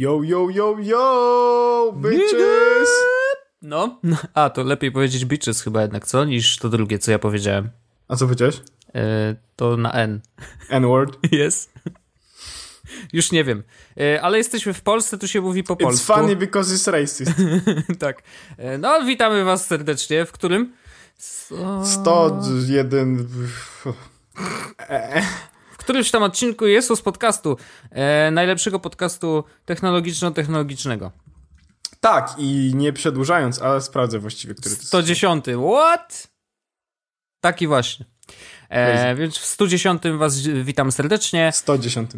Yo, yo, yo, yo, bitches! No, a to lepiej powiedzieć bitches chyba jednak, co? Niż to drugie, co ja powiedziałem. A co powiedziałeś? E, to na N. N-word? Jest. Już nie wiem. E, ale jesteśmy w Polsce, tu się mówi po It's polsku. funny because it's racist. tak. E, no, witamy was serdecznie. W którym? So... 101... Którymś tam odcinku jest z podcastu. E, najlepszego podcastu technologiczno-technologicznego. Tak, i nie przedłużając, ale sprawdzę właściwie, który to jest. 110. What? Taki właśnie. E, więc w 110 was witam serdecznie. 110.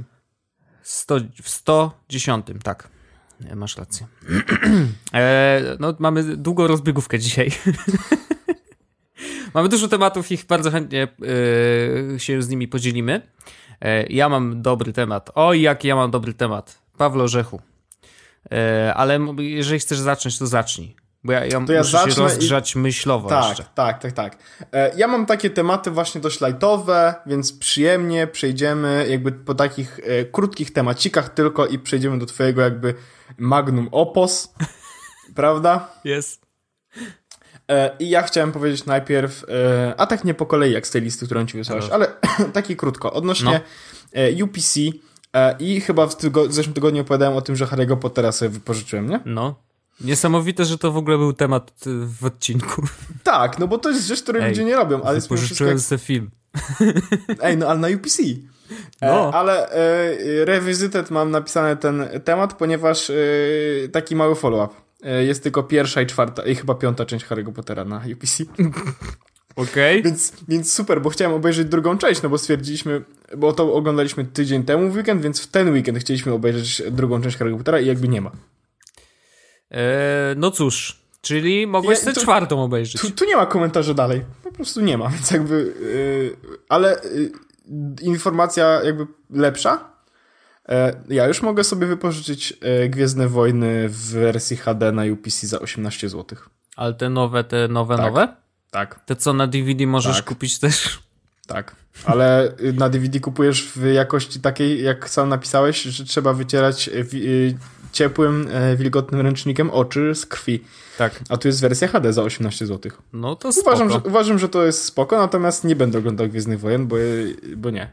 100, w 110, tak. E, Masz rację. E, no, mamy długą rozbiegówkę dzisiaj. mamy dużo tematów, ich bardzo chętnie e, się z nimi podzielimy. E, ja mam dobry temat. Oj, jaki ja mam dobry temat. Pawlo Rzechu. E, ale jeżeli chcesz zacząć, to zacznij. Bo ja, ja To ja muszę się zacznę i- rozgrzać myślowo Tak, jeszcze. tak, tak, tak. E, Ja mam takie tematy właśnie dość lightowe, więc przyjemnie przejdziemy jakby po takich e, krótkich temacikach tylko i przejdziemy do twojego jakby magnum opus, prawda? Jest. E, I ja chciałem powiedzieć najpierw, e, a tak nie po kolei jak z tej listy, którą ci wysłałeś, ale taki krótko, odnośnie e, UPC i chyba w, tygo- w zeszłym tygodniu opowiadałem o tym, że Harry'ego Pottera sobie wypożyczyłem, nie? No. Niesamowite, że to w ogóle był temat w odcinku. Tak, no bo to jest rzecz, której Ej, ludzie nie robią, ale jest wszystko sobie film. Ej, no ale na UPC. E, No. ale e, Revisited mam napisany ten temat, ponieważ e, taki mały follow-up. E, jest tylko pierwsza i czwarta i chyba piąta część Harry'ego Pottera na UPC. Okej. więc, więc super, bo chciałem obejrzeć drugą część, no bo stwierdziliśmy, bo to oglądaliśmy tydzień temu w weekend, więc w ten weekend chcieliśmy obejrzeć drugą część Harry'ego Pottera i jakby nie ma. E, no cóż, czyli mogłeś Ja- to- czwartą obejrzeć. Tu, tu nie ma komentarza dalej. Po prostu nie ma, więc jakby. Yy, ale yy, informacja jakby lepsza. E, ja już mogę sobie wypożyczyć e, Gwiezdne Wojny w wersji HD na UPC za 18 zł. Ale te nowe, te nowe, Tak. nowe? Tak, Te co na DVD możesz Tak. kupić też? tak. Ale y, na DVD kupujesz w jakości takiej, jak sam napisałeś, że trzeba wycierać y, y, ciepłym, e, wilgotnym ręcznikiem oczy z krwi. Tak. A tu jest wersja HD za 18 zł. No to spoko. Uważam że, uważam, że to jest spoko, natomiast nie będę oglądał Gwiezdnych Wojen, bo, bo nie.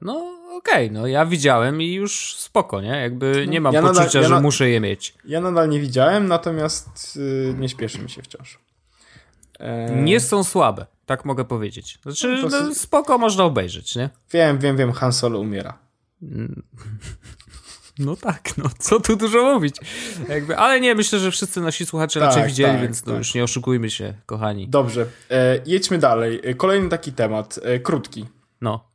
No okej, no ja widziałem i już spoko, nie? Jakby nie mam Ja nadal- poczucia, ja że na- muszę je mieć. Ja nadal nie widziałem, natomiast y, nie śpieszy mi się wciąż. E, Nie są słabe, tak mogę powiedzieć. Znaczy, No, no, spoko można obejrzeć, nie? Wiem, wiem, wiem, Han Solo umiera. No tak, no co tu dużo mówić. Jakby, ale nie, myślę, że wszyscy nasi słuchacze Tak, raczej widzieli, tak, więc no tak. już nie oszukujmy się, kochani. Dobrze, e, jedźmy dalej. E, Kolejny taki temat, e, krótki. No.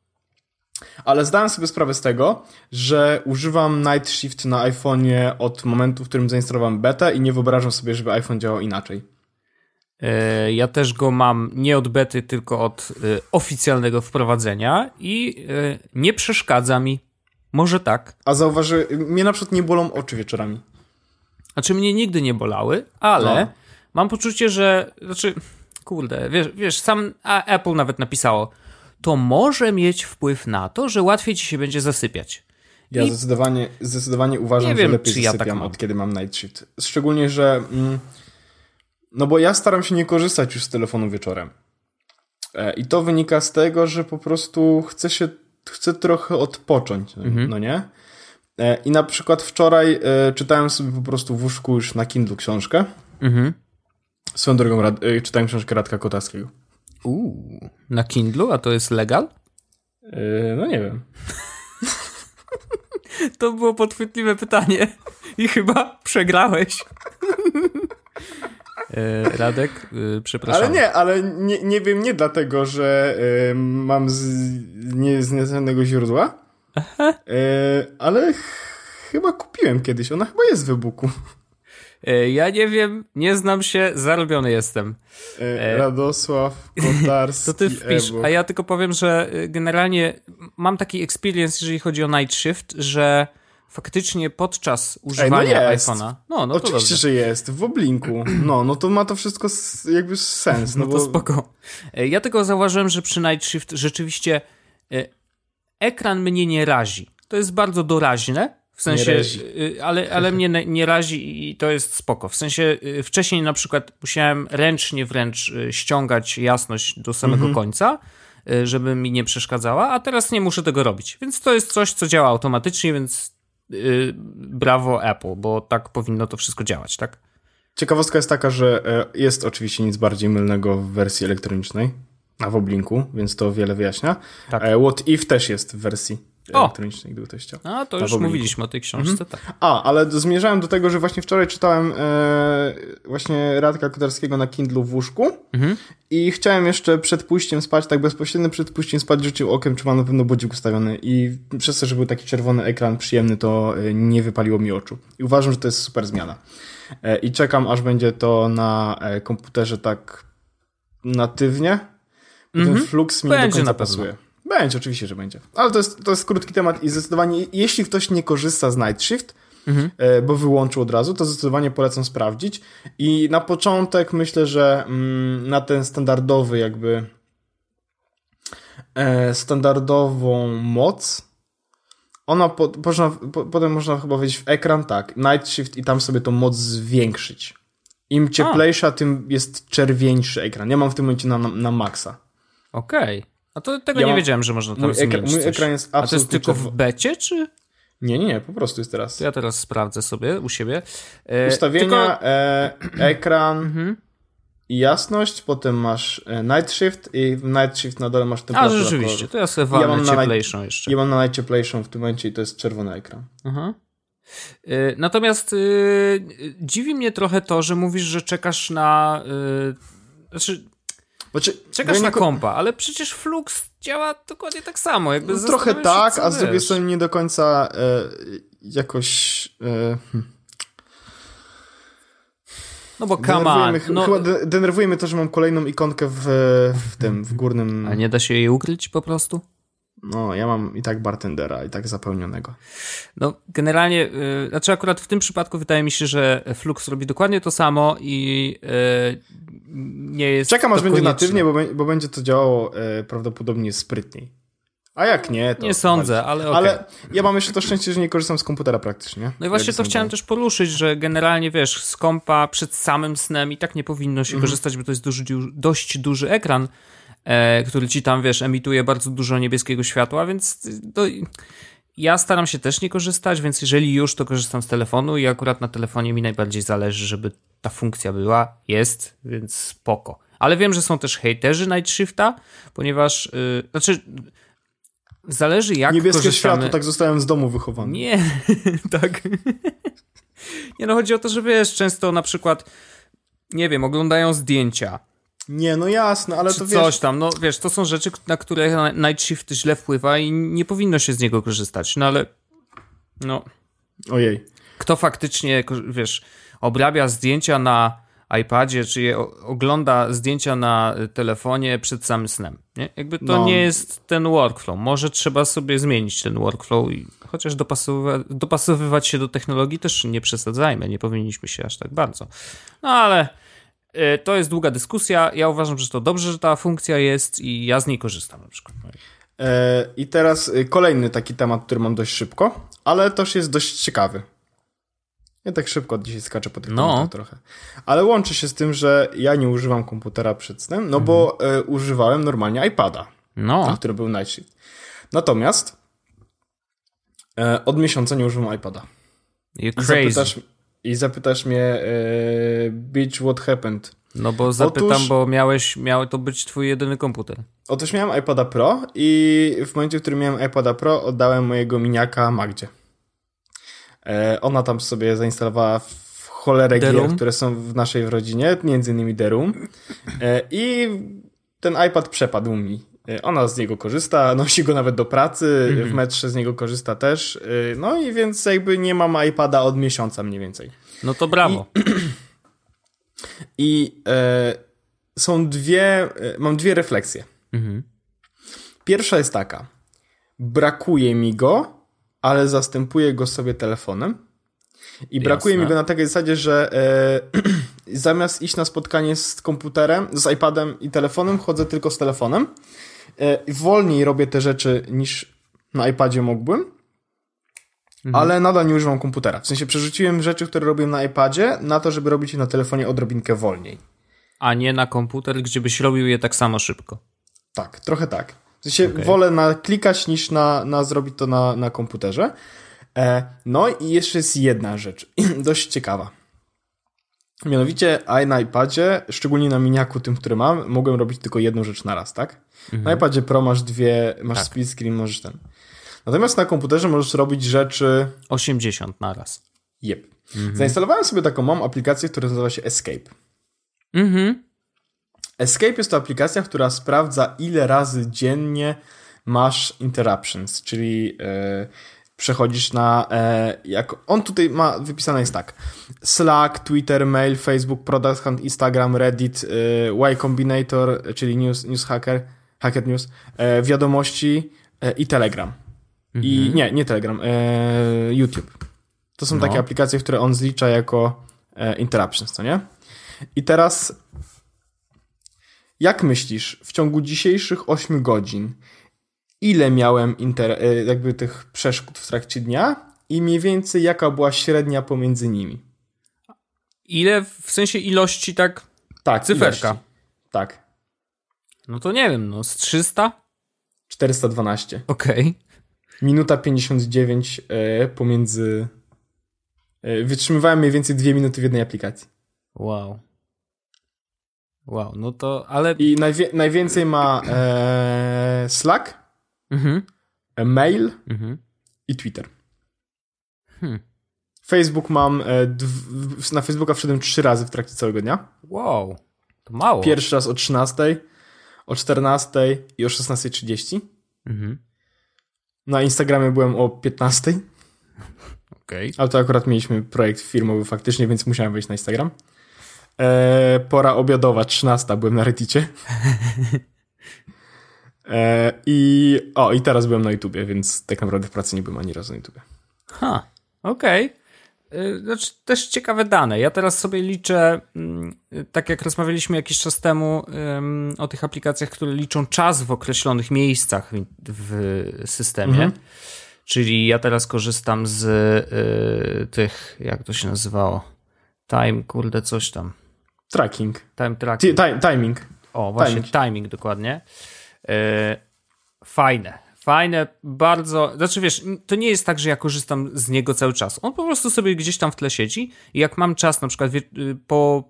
Ale zdałem sobie sprawę z tego, że używam Night Shift na iPhone'ie od momentu, w którym zainstalowałem betę i nie wyobrażam sobie, żeby iPhone działał inaczej. E, Ja też go mam nie od bety, tylko od e, oficjalnego wprowadzenia i e, nie przeszkadza mi. Może tak. A zauważy, mnie na przykład nie bolą oczy wieczorami. Znaczy mnie nigdy nie bolały, ale No. mam poczucie, że znaczy kurde, wiesz, wiesz sam a Apple nawet napisało, to może mieć wpływ na to, że łatwiej ci się będzie zasypiać. Ja I- zdecydowanie, zdecydowanie uważam, Nie że wiem, lepiej czy ja zasypiam tak mam. od kiedy mam Night Shift. Szczególnie, że... Mm, no bo ja staram się nie korzystać już z telefonu wieczorem. E, I to wynika z tego, że po prostu chcę się, chcę trochę odpocząć, no- Mhm. no nie? E, I na przykład wczoraj e, czytałem sobie po prostu w łóżku już na Kindle książkę. Mhm. Swoją drogą czytałem książkę Radka Kotarskiego. Uuu. Na Kindlu, a to jest legal? E, no nie wiem. To było podchwytliwe pytanie i chyba przegrałeś. E, Radek, e, przepraszam. Ale nie, ale nie, nie wiem nie dlatego, że e, mam z nie z nieznanego źródła, e, ale ch- chyba kupiłem kiedyś. Ona chyba jest w e-booku. E, Ja nie wiem, nie znam się, zarobiony jestem. E, Radosław Kotarski To ty wpisz, a ja tylko powiem, że generalnie mam taki experience, jeżeli chodzi o Night Shift, że faktycznie podczas używania jest. iPhone'a. No, no Oczywiście, dobrze. że jest, w oblinku. No, no to ma to wszystko jakby sens. No, No to bo spoko. E, Ja tylko zauważyłem, że przy Night Shift rzeczywiście e, ekran mnie nie razi. To jest bardzo doraźne, W sensie, y, ale, ale mnie nie razi i to jest spoko. W sensie y, wcześniej na przykład musiałem ręcznie wręcz y, ściągać jasność do samego mhm. końca, żeby mi nie przeszkadzała, a teraz nie muszę tego robić. Więc to jest coś, co działa automatycznie, więc yy, brawo Apple, bo tak powinno to wszystko działać, tak? Ciekawostka jest taka, że e, jest oczywiście nic bardziej mylnego w wersji elektronicznej, a w oblinku, więc to wiele wyjaśnia. Tak. E, What If też jest w wersji o. elektronicznej, gdyby ktoś chciał. A, to już mówiliśmy o tej książce, mhm. tak. A, ale zmierzałem do tego, że właśnie wczoraj czytałem e, właśnie Radka Kotarskiego na Kindlu w łóżku mhm. i chciałem jeszcze przed pójściem spać, tak bezpośrednio przed pójściem spać rzucił okiem, czy mam na pewno budzik ustawiony i przez to, że był taki czerwony ekran przyjemny, to e, nie wypaliło mi oczu. I uważam, że to jest super zmiana. E, I czekam, aż będzie to na e, komputerze tak natywnie. Ten mhm. flux mi będzie do końca pasuje. Będzie, oczywiście, że będzie. Ale to jest, to jest krótki temat i zdecydowanie, jeśli ktoś nie korzysta z Night Shift, mhm. E, bo wyłączył od razu, to zdecydowanie polecam sprawdzić. I na początek myślę, że mm, na ten standardowy jakby e, standardową moc ona po, można, po, potem można chyba wejść w ekran, tak, Night Shift i tam sobie tą moc zwiększyć. Im cieplejsza, A. tym jest czerwieńszy ekran. Ja mam w tym momencie na, na, na maksa. Okej. Okay. A to tego ja nie mam, wiedziałem, że można tam mój zmienić ekran, Mój ekran jest absolutnie... A to jest tylko w becie, czy... Nie, nie, nie, po prostu jest teraz. To ja teraz sprawdzę sobie u siebie. E, Ustawienia, tylko... e, ekran mhm. i jasność, potem masz e, Night Shift i w Night Shift na dole masz temperaturę. A, rzeczywiście, to ja sobie ja mam najcieplejszą jeszcze. Ja mam na najcieplejszą w tym momencie i to jest czerwony ekran. Mhm. E, natomiast y, dziwi mnie trochę to, że mówisz, że czekasz na... Y, znaczy, znaczy, Czekasz ja na kompa, ale przecież Flux działa dokładnie tak samo. Jakby no, trochę tak, się, a z drugiej strony nie do końca e, jakoś... E, hmm. No bo come on. No... Chyba denerwuje mnie to, że mam kolejną ikonkę w, w tym, w górnym... A nie da się jej ukryć po prostu? No, ja mam i tak bartendera, i tak zapełnionego. No, generalnie, yy, znaczy akurat w tym przypadku wydaje mi się, że Flux robi dokładnie to samo i yy, nie jest. Czekam aż będzie natywnie, bo, bo będzie to działało yy, prawdopodobnie sprytniej. A jak nie, to. Nie sądzę, ale. Okay. Ale ja mam jeszcze to szczęście, że nie korzystam z komputera praktycznie. No i właśnie to chciałem też poruszyć, że generalnie wiesz, z kompa przed samym snem i tak nie powinno się mm. korzystać, bo to jest duży, dość duży ekran e, który ci tam, wiesz, emituje bardzo dużo niebieskiego światła, więc to, ja staram się też nie korzystać, więc jeżeli już, to korzystam z telefonu i akurat na telefonie mi najbardziej zależy, żeby ta funkcja była, jest, więc spoko. Ale wiem, że są też hejterzy Night Shifta, ponieważ, yy, znaczy, zależy jak Niebieskie korzystamy. światło, tak zostałem z domu wychowany. Nie, tak. nie no, chodzi o to, że wiesz, często na przykład, nie wiem, oglądają zdjęcia, nie, no jasne, ale to wiesz... coś tam, no wiesz, to są rzeczy, na które Night Shift źle wpływa i nie powinno się z niego korzystać, no ale no... Ojej. Kto faktycznie, wiesz, obrabia zdjęcia na iPadzie, czy je ogląda zdjęcia na telefonie przed samym snem, nie? Jakby to no. nie jest ten workflow. Może trzeba sobie zmienić ten workflow i chociaż dopasowywać, dopasowywać się do technologii też nie przesadzajmy, nie powinniśmy się aż tak bardzo. No ale to jest długa dyskusja. Ja uważam, że to dobrze, że ta funkcja jest i ja z niej korzystam na przykład. E, I teraz y, kolejny taki temat, który mam dość szybko, ale też jest dość ciekawy. Ja tak szybko dzisiaj skaczę po tych no. trochę. Ale łączy się z tym, że ja nie używam komputera przed snem, no mhm. bo e, używałem normalnie iPada, no. na którym był Night Shift. Natomiast e, od miesiąca nie używam iPada. You crazy. Zapytasz, i zapytasz mnie, e, Bitch, what happened? No bo zapytam, Otóż, bo miałeś, miał to być twój jedyny komputer. Otóż miałem iPada Pro i w momencie, w którym miałem iPada Pro, oddałem mojego miniaka Magdzie. E, ona tam sobie zainstalowała w cholerę gier, które są w naszej rodzinie, między innymi Room. E, I ten iPad przepadł mi. E, ona z niego korzysta, nosi go nawet do pracy, mm -hmm. w metrze z niego korzysta też. E, no i więc jakby nie mam iPada od miesiąca mniej więcej. No to brawo. I, i e, są dwie, e, mam dwie refleksje. Mm -hmm. Pierwsza jest taka. Brakuje mi go, ale zastępuję go sobie telefonem. I brakuje mi go na takiej zasadzie, że e, zamiast iść na spotkanie z komputerem, z iPadem i telefonem, chodzę tylko z telefonem. E, wolniej robię te rzeczy niż na iPadzie mógłbym. mhm. ale nadal nie używam komputera. W sensie przerzuciłem rzeczy, które robiłem na iPadzie, na to, żeby robić je na telefonie odrobinkę wolniej. A nie na komputer, gdzie byś robił je tak samo szybko. Tak, trochę tak. W sensie okay. wolę naklikać niż na, na zrobić to na, na komputerze. E, no i jeszcze jest jedna rzecz, dość ciekawa. Mianowicie na iPadzie, szczególnie na miniaku tym, który mam, mogłem robić tylko jedną rzecz na raz, tak? Mhm. Na iPadzie Pro masz dwie, masz tak. split screen, możesz ten. Natomiast na komputerze możesz robić rzeczy... 80 na raz. Yep. Mhm. Zainstalowałem sobie taką mam aplikację, która nazywa się Escape. Mhm. Escape jest to aplikacja, która sprawdza ile razy dziennie masz interruptions, czyli... Yy, przechodzisz na, e, jak on tutaj ma wypisane jest tak, Slack, Twitter, Mail, Facebook, Product Hunt, Instagram, Reddit, e, Y Combinator, czyli News, News Hacker, Hacker News, e, wiadomości e, i Telegram. Mhm. I nie, nie Telegram, e, YouTube. To są no. takie aplikacje, które on zlicza jako e, interruptions, co nie? I teraz jak myślisz, w ciągu dzisiejszych 8 godzin ile miałem e, jakby tych przeszkód w trakcie dnia i mniej więcej jaka była średnia pomiędzy nimi. Ile w sensie ilości tak? Tak, cyferka. Ilości. Tak. No to nie wiem, no z 300? 412. Okej. Okay. Minuta 59 e, pomiędzy. E, wytrzymywałem mniej więcej dwie minuty w jednej aplikacji. Wow. Wow, no to ale. I najwie najwięcej ma e, Slack, mhm. mail mhm. i Twitter. Hmm. Facebook mam, e, na Facebooka wszedłem trzy razy w trakcie całego dnia. Wow, to mało. Pierwszy raz o 13, o 14 i o 16.30. Mhm. Na Instagramie byłem o 15. Okay. Ale to akurat mieliśmy projekt firmowy faktycznie, więc musiałem wejść na Instagram. E, pora obiadowa, 13, byłem na Reddicie. E, I o, i teraz byłem na YouTubie, więc tak naprawdę w pracy nie byłem ani razu na YouTubie. Ha, okej. Okay. Znaczy, też ciekawe dane. Ja teraz sobie liczę, mm, tak jak rozmawialiśmy jakiś czas temu o tych aplikacjach, które liczą czas w określonych miejscach w systemie. Mhm. Czyli ja teraz korzystam z y, tych, jak to się nazywało? Time, kurde, coś tam. Tracking. Time tracking. T timing. O, właśnie, timing, timing dokładnie. E, fajne. Fajne, bardzo. Znaczy, wiesz, to nie jest tak, że ja korzystam z niego cały czas. On po prostu sobie gdzieś tam w tle siedzi i jak mam czas, na przykład y, po,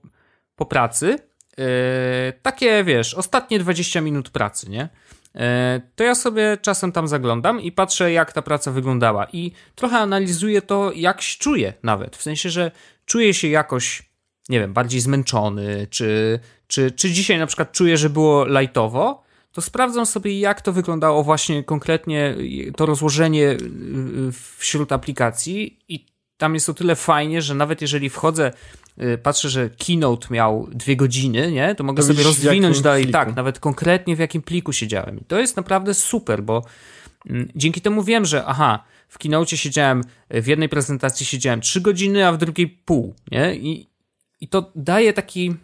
po pracy, yy, takie wiesz, ostatnie 20 minut pracy, nie? Yy, to ja sobie czasem tam zaglądam i patrzę, jak ta praca wyglądała. I trochę analizuję to, jak się czuję nawet. W sensie, że czuję się jakoś, nie wiem, bardziej zmęczony, czy, czy, czy dzisiaj na przykład czuję, że było lajtowo to sprawdzam sobie, jak to wyglądało właśnie konkretnie to rozłożenie y, y, wśród aplikacji i tam jest o tyle fajnie, że nawet jeżeli wchodzę, y, patrzę, że keynote miał dwie godziny, nie, to mogę to sobie rozwinąć dalej, pliku. tak, nawet konkretnie w jakim pliku siedziałem. I to jest naprawdę super, bo mm, dzięki temu wiem, że aha, w keynote siedziałem, w jednej prezentacji siedziałem trzy godziny, a w drugiej pół, nie, i, i to daje taki,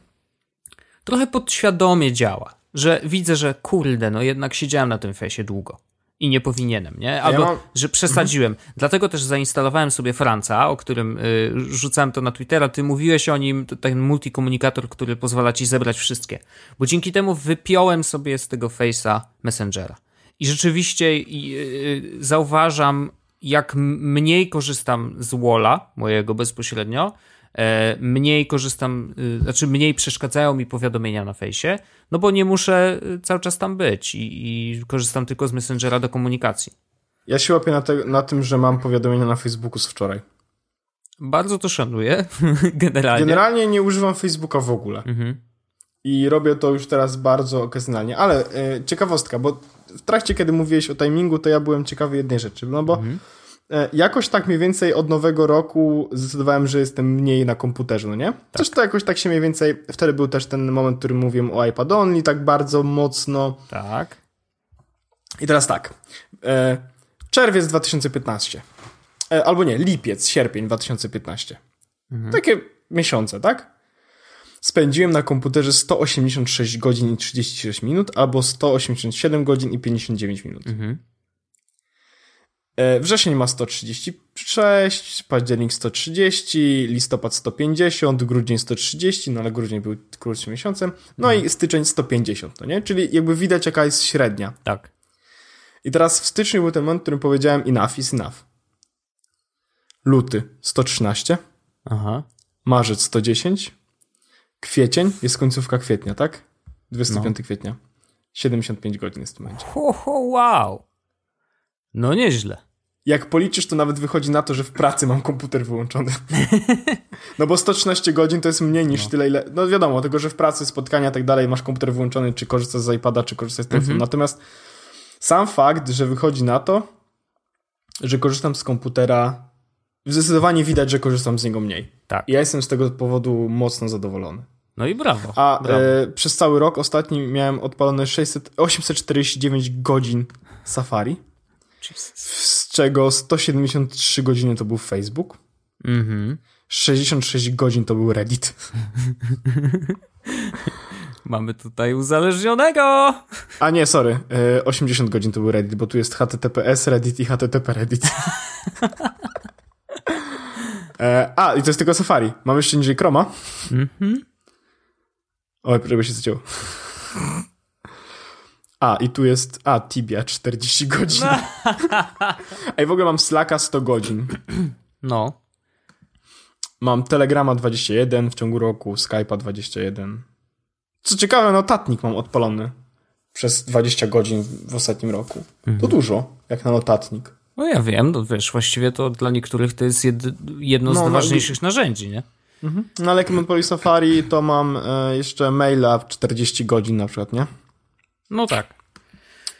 trochę podświadomie działa że widzę, że kurde, no jednak siedziałem na tym fesie długo i nie powinienem, nie? Albo, ja mam... że przesadziłem. Mhm. Dlatego też zainstalowałem sobie Franca, o którym y, rzucałem to na Twittera. Ty mówiłeś o nim, to ten multikomunikator, który pozwala ci zebrać wszystkie. Bo dzięki temu wypiąłem sobie z tego face'a Messengera. I rzeczywiście y, y, zauważam, jak mniej korzystam z Walla, mojego bezpośrednio, mniej korzystam, y, znaczy mniej przeszkadzają mi powiadomienia na fejsie, no bo nie muszę y, cały czas tam być i, i korzystam tylko z Messengera do komunikacji. Ja się łapię na, te, na tym, że mam powiadomienia na Facebooku z wczoraj. Bardzo to szanuję, generalnie. Generalnie nie używam Facebooka w ogóle. Mhm. I robię to już teraz bardzo okazjonalnie. Ale e, ciekawostka, bo w trakcie, kiedy mówiłeś o timingu, to ja byłem ciekawy jednej rzeczy. No bo mhm. E, jakoś tak mniej więcej od nowego roku zdecydowałem, że jestem mniej na komputerze, no nie? Tak. Też to jakoś tak się mniej więcej, wtedy był też ten moment, w którym mówiłem o iPad only, tak bardzo mocno. Tak. I teraz tak. E, czerwiec 2015. E, albo nie, lipiec, sierpień 2015. Mhm. Takie miesiące, tak? Spędziłem na komputerze 186 godzin i 36 minut, albo 187 godzin i 59 minut. Mhm. E, wrzesień ma 136, październik 130, listopad 150, grudzień 130, no ale grudzień był krótszym miesiącem, no i styczeń 150, no nie? Czyli jakby widać jaka jest średnia. Tak. I teraz w styczniu był ten moment, w którym powiedziałem enough is enough. Luty 113, Aha. marzec 110, kwiecień, jest końcówka kwietnia, tak? 25 kwietnia. 75 godzin jest w tym momencie. Ho, ho, wow. No nieźle. Jak policzysz, to nawet wychodzi na to, że w pracy mam komputer wyłączony. No bo 113 godzin to jest mniej niż tyle, ile... No wiadomo, tego, że w pracy, spotkania i tak dalej masz komputer wyłączony, czy korzystasz z iPada, czy korzystasz z telefonu. Natomiast sam fakt, że wychodzi na to, że korzystam z komputera, zdecydowanie widać, że korzystam z niego mniej. Tak. I ja jestem z tego powodu mocno zadowolony. No i brawo. A brawo. e, przez cały rok ostatni miałem odpalone 600, 849 godzin Safari, Jesus. Czego 173 godziny to był Facebook, Mhm. 66 godzin to był Reddit. Mamy tutaj uzależnionego. A nie, sorry, e, 80 godzin to był Reddit, bo tu jest HTTPS Reddit i HTTP Reddit. e, a, i to jest tylko Safari. Mam jeszcze niżej Chroma. Mhm. Oj, prawie się zacięło. A, i tu jest, a, Tibia 40 godzin. a i w ogóle mam Slacka 100 godzin. No. Mam Telegrama 21 w ciągu roku, Skype'a 21. Co ciekawe, notatnik mam odpalony przez 20 godzin w ostatnim roku. To dużo, jak na notatnik. No ja wiem, no wiesz, właściwie to dla niektórych to jest jed, jedno z No, no, ważniejszych narzędzi, nie? No ale jak mam Safari, to mam e, jeszcze maila w 40 godzin na przykład, nie? No tak.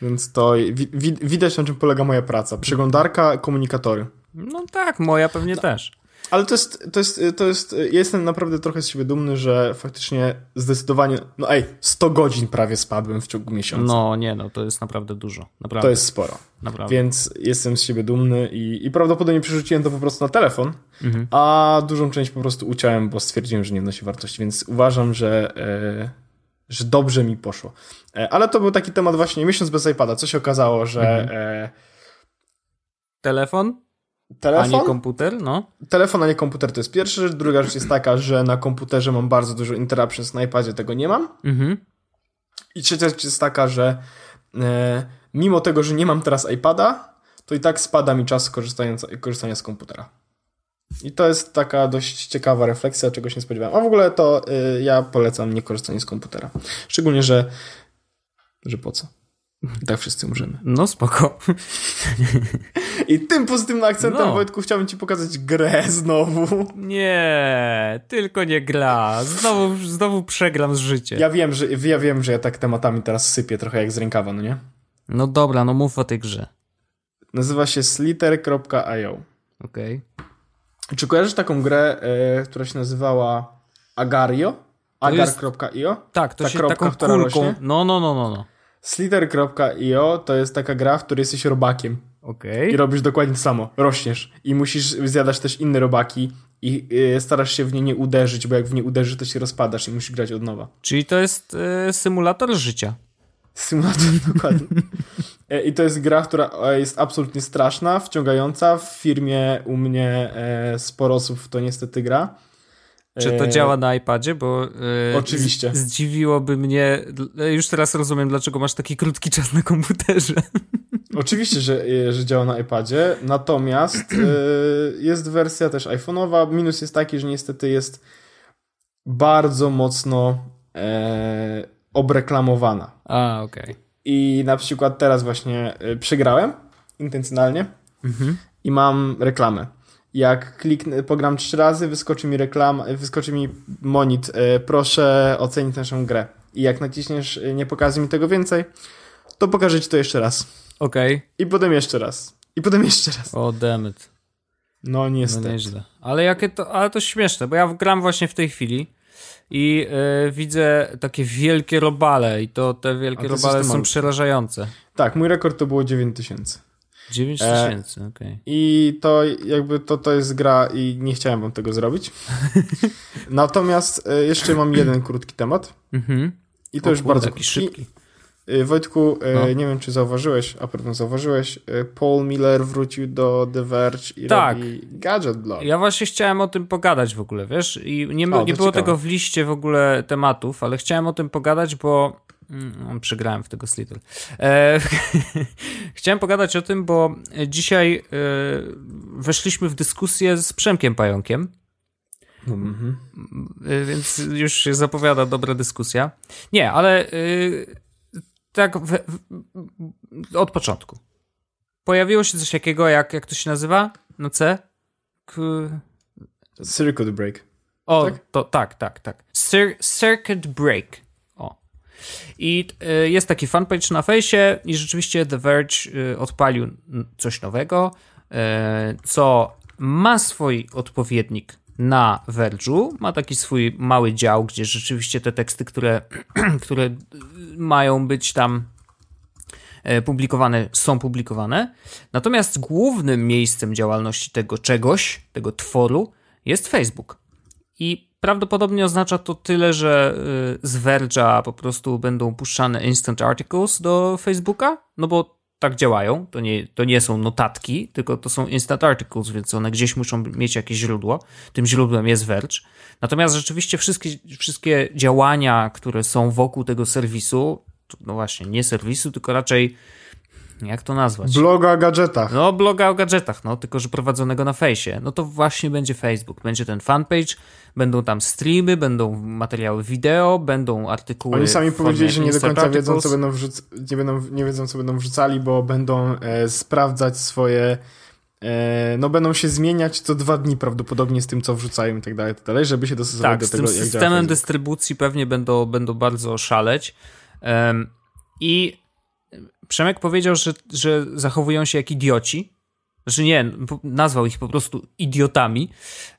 Więc to wi wi widać na czym polega moja praca. Przeglądarka, komunikatory. No tak, moja pewnie też. Ale to jest, to jest, to jest, ja jestem naprawdę trochę z siebie dumny, że faktycznie zdecydowanie, no ej, 100 godzin prawie spadłem w ciągu miesiąca. No nie, no to jest naprawdę dużo. Naprawdę. To jest sporo. naprawdę. Więc jestem z siebie dumny i, i prawdopodobnie przerzuciłem to po prostu na telefon, Mhm. a dużą część po prostu uciąłem, bo stwierdziłem, że nie wnosi wartości, więc uważam, że, e, że dobrze mi poszło. E, ale to był taki temat właśnie miesiąc bez iPada. Co się okazało, że Mhm. e, Telefon, a telefon, nie komputer, no. telefon, a nie komputer to jest pierwsza rzecz. Druga rzecz jest taka, że na komputerze mam bardzo dużo interruptions, na iPadzie tego nie mam. Mhm. I trzecia rzecz jest taka, że e, mimo tego, że nie mam teraz iPada, to i tak spada mi czas korzystania, korzystania z komputera. I to jest taka dość ciekawa refleksja, czegoś nie spodziewałem. A w ogóle to y, ja polecam nie korzystanie z komputera. Szczególnie, że że po co? I tak wszyscy umrzemy. No spoko. I tym pozytywnym akcentem, No. Wojtku, chciałbym ci pokazać grę znowu. Nie, tylko nie gra. Znowu, znowu przegram z życiem. Ja wiem, że ja wiem, że ja tak tematami teraz sypię trochę jak z rękawa, no nie? No dobra, no mów o tej grze. Nazywa się slither.io. Okej. Czy kojarzysz taką grę, e, która się nazywała Agario? Agar.io? Tak, to Ta się kropka, taką która kulką. rośnie? No, no, no, no, no. Slither.io to jest taka gra, w której jesteś robakiem Okej. i robisz dokładnie to samo. Rośniesz i musisz zjadać też inne robaki i e, starasz się w nie nie uderzyć, bo jak w nie uderzysz, to się rozpadasz i musisz grać od nowa. Czyli to jest e, symulator życia. Symulator dokładnie. E, I to jest gra, która e, jest absolutnie straszna, wciągająca. W firmie u mnie e, sporo osób w to niestety gra. Czy to działa na iPadzie? Bo e, Oczywiście. Zdziwiłoby mnie. Już teraz rozumiem, dlaczego masz taki krótki czas na komputerze. Oczywiście, że, że działa na iPadzie, natomiast e, jest wersja też iPhone'owa. Minus jest taki, że niestety jest bardzo mocno e, obreklamowana. A, okej. I na przykład teraz właśnie e, przegrałem intencjonalnie Mhm. i mam reklamę. Jak kliknę, pogram trzy razy, wyskoczy mi reklama, wyskoczy mi monit, e, proszę ocenić naszą grę. I jak naciśniesz, nie pokaże mi tego więcej, to pokażę ci to jeszcze raz. Okej. I potem jeszcze raz. I potem jeszcze raz. O, dammit. No No niestety. nieźle. Ale jakie to, ale to śmieszne, bo ja gram właśnie w tej chwili i e, widzę takie wielkie robale i to te wielkie robale są malutki. przerażające. Tak, mój rekord to było 9000. 9 E, tysięcy, okej. I to jakby to, to jest gra i nie chciałem wam tego zrobić. Natomiast e, jeszcze mam jeden krótki temat. Mhm. I to O już kurde, bardzo krótki. szybki. Y, Wojtku, y, no. nie wiem czy zauważyłeś, a pewno zauważyłeś, y, Paul Miller wrócił do The Verge i tak. robi Gadget Blog. Ja właśnie chciałem o tym pogadać w ogóle, wiesz? I nie, o, nie było ciekawe. tego w liście w ogóle tematów, ale chciałem o tym pogadać, bo mm, przegrałem w tego Slittle. E, chciałem pogadać o tym, bo dzisiaj e, weszliśmy w dyskusję z Przemkiem Pająkiem. Mhm. E, więc już się zapowiada dobra dyskusja. Nie, ale e, tak w, w, od początku. Pojawiło się coś takiego, jak, jak to się nazywa? No C? K... Circuit break. O, tak? to tak, tak, tak. Cir circuit break. O. I y, jest taki fanpage na fejsie i rzeczywiście The Verge y, odpalił coś nowego, y, co ma swój odpowiednik na Verge'u. Ma taki swój mały dział, gdzie rzeczywiście te teksty, które, które mają być tam e, publikowane, są publikowane. Natomiast głównym miejscem działalności tego czegoś, tego tworu jest Facebook. I prawdopodobnie oznacza to tyle, że e, z Verge'a po prostu będą puszczane instant articles do Facebooka, no bo tak działają. To nie, to nie są notatki, tylko to są instant articles, więc one gdzieś muszą mieć jakieś źródło. Tym źródłem jest Verge. Natomiast rzeczywiście wszystkie, wszystkie działania, które są wokół tego serwisu, no właśnie, nie serwisu, tylko raczej jak to nazwać? Bloga o gadżetach. No, bloga o gadżetach, no, tylko że prowadzonego na fejsie. No to właśnie będzie Facebook. Będzie ten fanpage, będą tam streamy, będą materiały wideo, będą artykuły. Oni sami powiedzieli, że nie do końca wiedzą, co będą wrzuc- nie, będą, nie wiedzą, co będą wrzucali, bo będą e, sprawdzać swoje. E, no, będą się zmieniać co dwa dni prawdopodobnie z tym, co wrzucają i tak dalej, tak dalej, żeby się dostosować tak, do tego, jak działa. systemem dystrybucji pewnie będą, będą bardzo szaleć. Um, I Przemek powiedział, że, że zachowują się jak idioci. Znaczy nie, nazwał ich po prostu idiotami,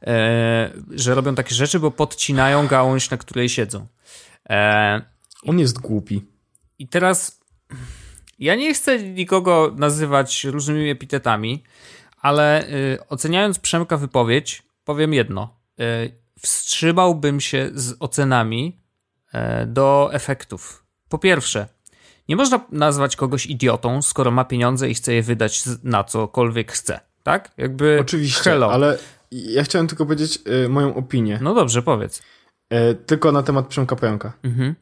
e, że robią takie rzeczy, bo podcinają gałąź, na której siedzą. E, On jest głupi. I teraz ja nie chcę nikogo nazywać różnymi epitetami, ale y, oceniając Przemka wypowiedź, powiem jedno. Y, wstrzymałbym się z ocenami y, do efektów. Po pierwsze, nie można nazwać kogoś idiotą, skoro ma pieniądze i chce je wydać na cokolwiek chce, tak? Jakby. Oczywiście, hello. ale ja chciałem tylko powiedzieć y, moją opinię. No dobrze, powiedz. Y, tylko na temat Przemka Pająka. Mhm.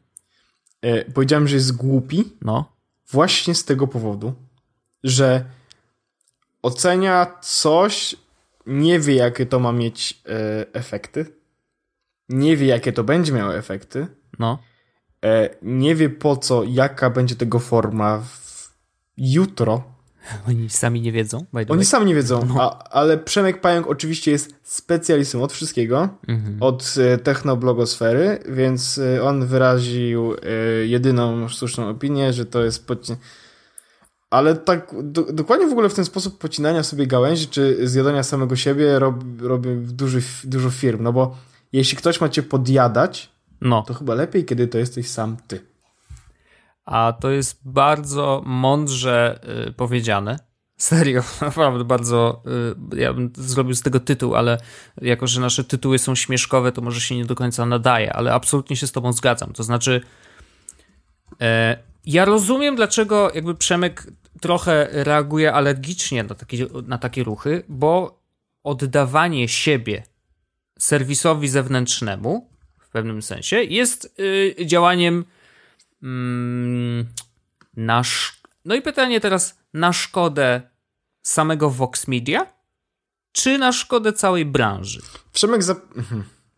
Y, powiedziałem, że jest głupi. No. Właśnie z tego powodu, że ocenia coś, nie wie, jakie to ma mieć efekty. Nie wie, jakie to będzie miało efekty. No nie wie po co, jaka będzie tego forma jutro. Oni sami nie wiedzą. Oni sami nie wiedzą, no. a, ale Przemek Pająk oczywiście jest specjalistą od wszystkiego, mhm. od e, technoblogosfery, więc e, on wyraził jedyną słuszną opinię, że to jest podci- ale tak do, dokładnie w ogóle w ten sposób pocinania sobie gałęzi, czy zjadania samego siebie robi, robi duży, dużo firm, no bo jeśli ktoś ma cię podjadać, no. To chyba lepiej, kiedy to jesteś sam ty. A to jest bardzo mądrze y, powiedziane. Serio, naprawdę bardzo. Y, ja bym zrobił z tego tytuł, ale jako, że nasze tytuły są śmieszkowe, to może się nie do końca nadaje, ale absolutnie się z Tobą zgadzam. To znaczy, e, ja rozumiem, dlaczego jakby Przemek trochę reaguje alergicznie na takie, na takie ruchy, bo oddawanie siebie serwisowi zewnętrznemu pewnym sensie, jest y, działaniem mm, na. No i pytanie teraz, na szkodę samego Vox Media, czy na szkodę całej branży? Przemek za...